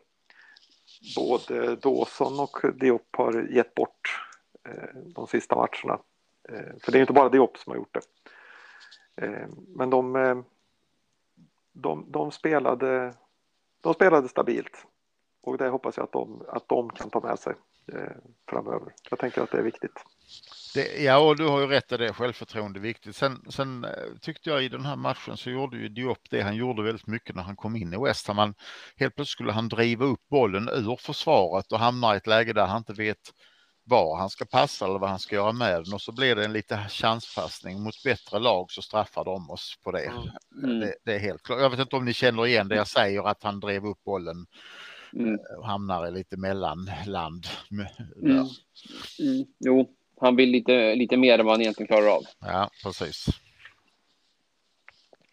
[SPEAKER 2] både Dawson och Diop har gett bort eh, de sista matcherna. Eh, för det är ju inte bara Diop som har gjort det. Eh, men de, eh, de, de, spelade, de spelade stabilt och det hoppas jag att de, att de kan ta med sig eh, framöver. Jag tänker att det är viktigt.
[SPEAKER 3] Det, ja, och du har ju rätt i det. Självförtroende är viktigt. Sen, sen tyckte jag i den här matchen så gjorde ju Diop det han gjorde väldigt mycket när han kom in i West Ham. Han, helt plötsligt skulle han driva upp bollen ur försvaret och hamna i ett läge där han inte vet var han ska passa eller vad han ska göra med den och så blir det en lite chanspassning mot bättre lag så straffar de oss på det. Mm. det. Det, är helt klart. Jag vet inte om ni känner igen det jag säger att han drev upp bollen mm. och hamnar i lite mellanland. Mm.
[SPEAKER 1] Mm. Jo, han vill lite, lite mer än vad han egentligen klarar av.
[SPEAKER 3] Ja, precis.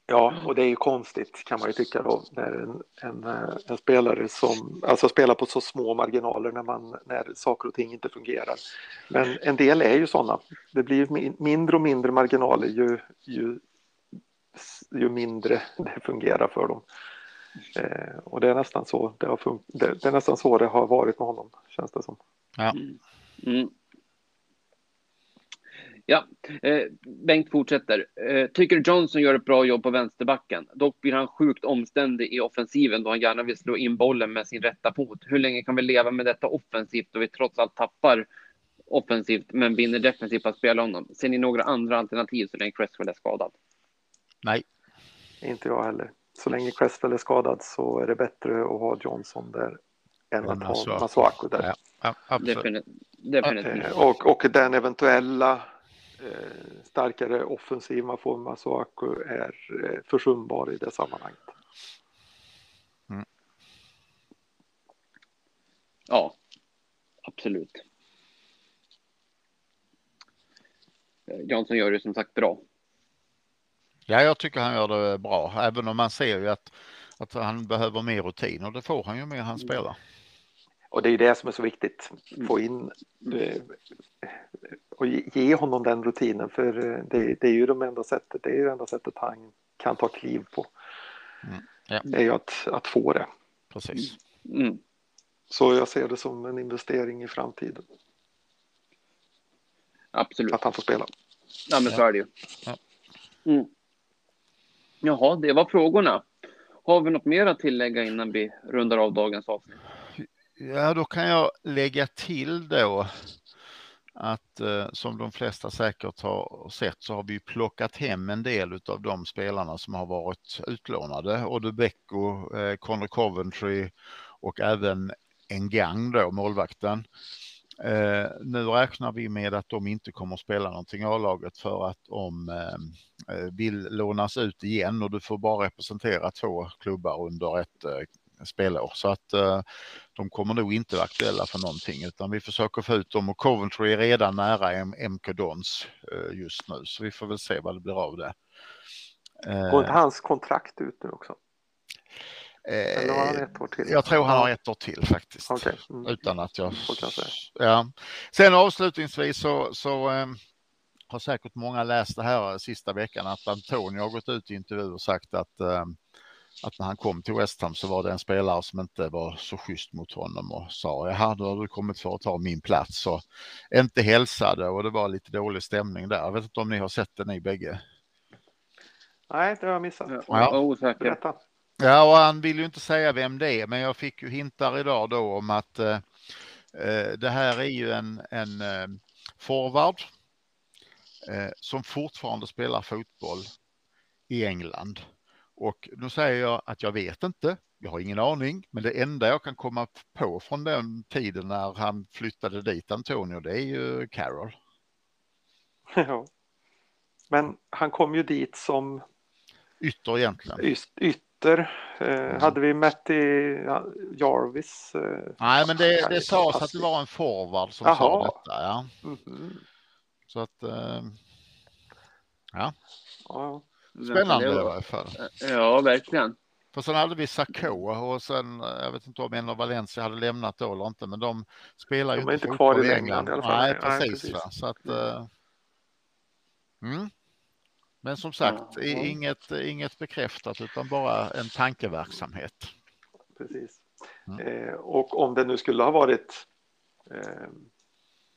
[SPEAKER 2] Ja, och det är ju konstigt kan man ju tycka då när en, en, eh, en, spelare som alltså spelar på så små marginaler när, man, när saker och ting inte fungerar. Men en del är ju sådana. Det blir mindre och mindre marginaler ju, ju, ju mindre <laughs> det fungerar för dem. Eh, och det är nästan så det har det, det, är nästan så det har varit med honom känns det som.
[SPEAKER 3] Ja. Mm.
[SPEAKER 1] Ja, eh, Bengt fortsätter. Eh, tycker Johnson gör ett bra jobb på vänsterbacken. Dock blir han sjukt omständig i offensiven då han gärna vill slå in bollen med sin rätta fot. Hur länge kan vi leva med detta offensivt då vi trots allt tappar offensivt men vinner defensivt på att spela honom? Ser ni några andra alternativ så länge Cresswell är skadad?
[SPEAKER 3] Nej.
[SPEAKER 2] Inte jag heller. Så länge Cresswell är skadad så är det bättre att ha Johnson där än att ha Masuaku där.
[SPEAKER 3] Ja, ja,
[SPEAKER 1] definitivt. definitivt.
[SPEAKER 2] Eh, och, och den eventuella starkare offensiv man får med Masuaku är eh, försumbar i det sammanhanget. Mm.
[SPEAKER 1] Ja, absolut. Eh, Jansson gör det som sagt bra.
[SPEAKER 3] Ja, jag tycker han gör det bra, även om man ser ju att, att han behöver mer rutin och det får han ju mer han spelar.
[SPEAKER 2] Och det är det som är så viktigt, få in och ge honom den rutinen för eh, det, det är ju det enda sättet, det är det enda sättet han kan ta kliv på. Mm. Ja. Det är ju att, att få det.
[SPEAKER 3] Precis.
[SPEAKER 2] Mm. Så jag ser det som en investering i framtiden.
[SPEAKER 1] Absolut.
[SPEAKER 2] Att han får spela.
[SPEAKER 1] Ja, men så är det ju. Ja. Mm. Jaha, det var frågorna. Har vi något mer att tillägga innan vi rundar av dagens avsnitt?
[SPEAKER 3] Ja, då kan jag lägga till då att eh, som de flesta säkert har sett så har vi plockat hem en del av de spelarna som har varit utlånade. Odubecko, eh, Connor Coventry och även Engang då, målvakten. Eh, nu räknar vi med att de inte kommer att spela någonting i A-laget för att de eh, eh, vill lånas ut igen och du får bara representera två klubbar under ett eh, spelår. Så att eh, de kommer nog inte vara aktuella för någonting utan vi försöker få ut dem och Coventry är redan nära MK Dons eh, just nu så vi får väl se vad det blir av det.
[SPEAKER 2] Går inte hans kontrakt ut nu också?
[SPEAKER 3] Till? Jag tror han har ett år till faktiskt.
[SPEAKER 2] Okay.
[SPEAKER 3] Mm. Utan att jag... Ja. Sen avslutningsvis så, så eh, har säkert många läst det här sista veckan att Antonio har gått ut i intervju och sagt att eh, att när han kom till West Ham så var det en spelare som inte var så schysst mot honom och sa jaha, då har du kommit för att ta min plats och inte hälsade och det var lite dålig stämning där. Jag vet inte om ni har sett det ni bägge?
[SPEAKER 2] Nej, det har jag missat.
[SPEAKER 1] Ja. Osäker.
[SPEAKER 3] Ja, och han vill ju inte säga vem det är, men jag fick ju hintar idag då om att eh, eh det här är ju en, en eh, forward eh, som fortfarande spelar fotboll i England. Och nu säger jag att jag vet inte, jag har ingen aning, men det enda jag kan komma på från den tiden när han flyttade dit Antonio, det är ju Carol. <laughs>
[SPEAKER 2] Ja. Men han kom ju dit som
[SPEAKER 3] ytter egentligen.
[SPEAKER 2] Ytter. Eh, mm. Hade vi mätt i Jarvis?
[SPEAKER 3] Eh, Nej, men det, det sades att det var en forward som Aha. sa detta. Ja. Mm. Så att. Eh, Ja.
[SPEAKER 2] Ja.
[SPEAKER 3] Spännande i
[SPEAKER 1] var-
[SPEAKER 3] varje fall.
[SPEAKER 1] Ja, verkligen.
[SPEAKER 3] För sen hade vi Sarko och sen, jag vet inte om en av Valencia hade lämnat då eller inte, men de spelar ju
[SPEAKER 2] De är
[SPEAKER 3] inte
[SPEAKER 2] inte kvar i England i alla fall.
[SPEAKER 3] Nej,
[SPEAKER 2] Nej,
[SPEAKER 3] precis.
[SPEAKER 2] precis.
[SPEAKER 3] Va? Så att, eh, mm. Men som sagt, i-
[SPEAKER 1] Ja.
[SPEAKER 3] inget, inget bekräftat utan bara en tankeverksamhet.
[SPEAKER 2] precis.
[SPEAKER 3] Mm.
[SPEAKER 2] Eh, och om det nu skulle ha varit eh,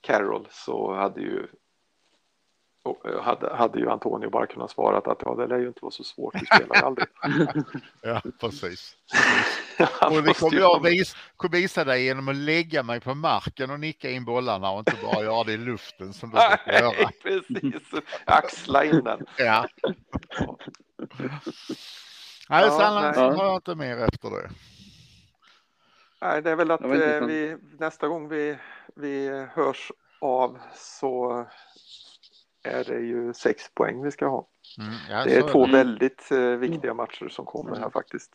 [SPEAKER 2] Carroll så hade ju hade, hade ju Antonio bara kunnat svara att ja, det lär ju inte vara så svårt, vi spelar ju aldrig. <laughs>
[SPEAKER 3] Ja, precis. <laughs> Och det kommer jag vis, kommer visa dig genom att lägga mig på marken och nicka in bollarna och inte bara göra det i luften som du brukar göra. <laughs>
[SPEAKER 2] Precis. Axla in den.
[SPEAKER 3] Ja.
[SPEAKER 2] Ja.
[SPEAKER 3] Nej,
[SPEAKER 2] Ja,
[SPEAKER 1] nej.
[SPEAKER 3] har jag inte mer efter det.
[SPEAKER 2] Nej, det är väl att eh, vi, nästa gång vi, vi hörs av så är det ju sex poäng vi ska ha.
[SPEAKER 3] Mm, ja,
[SPEAKER 2] Det är två
[SPEAKER 1] det.
[SPEAKER 2] väldigt eh, viktiga matcher som kommer här faktiskt.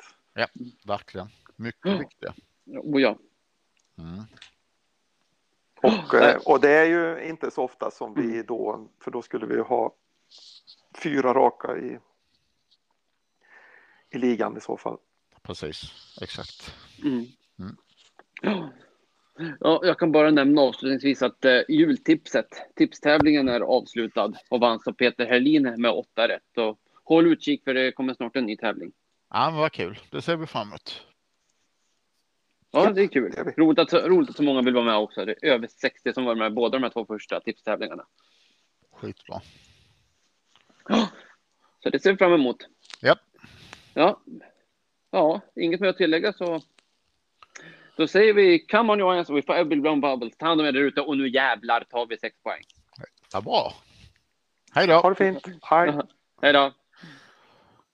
[SPEAKER 3] Verkligen. Mycket
[SPEAKER 1] Ja.
[SPEAKER 3] viktiga.
[SPEAKER 1] Oh, ja.
[SPEAKER 3] Mm.
[SPEAKER 2] Och, eh, och det är ju inte så ofta som vi då, för då skulle vi ju ha fyra raka i, i ligan i så fall.
[SPEAKER 3] Precis, exakt.
[SPEAKER 1] Mm. Ja. Ja, jag kan bara nämna avslutningsvis att eh, jultipset, tipstävlingen är avslutad och vanns av Peter Herlin med åtta rätt. Så håll utkik för det kommer snart en ny tävling.
[SPEAKER 3] Ja, men vad kul. Det ser vi fram emot.
[SPEAKER 1] Ja,
[SPEAKER 2] Ja,
[SPEAKER 1] det är kul. Roligt att, så- roligt att så många vill vara med också. Det är över 60 som var med i båda de här två första tipstävlingarna.
[SPEAKER 3] Skitbra.
[SPEAKER 1] Så det ser vi fram emot.
[SPEAKER 3] Japp.
[SPEAKER 1] Ja. Ja, inget mer att tillägga så. Då säger vi come on Johannes, we fire Bill Brown Bubbles. Ta hand om er där ute och nu jävlar tar vi sex poäng.
[SPEAKER 3] Vad bra. Hej då.
[SPEAKER 2] Ha det fint. Hej! <laughs>
[SPEAKER 1] Hej då.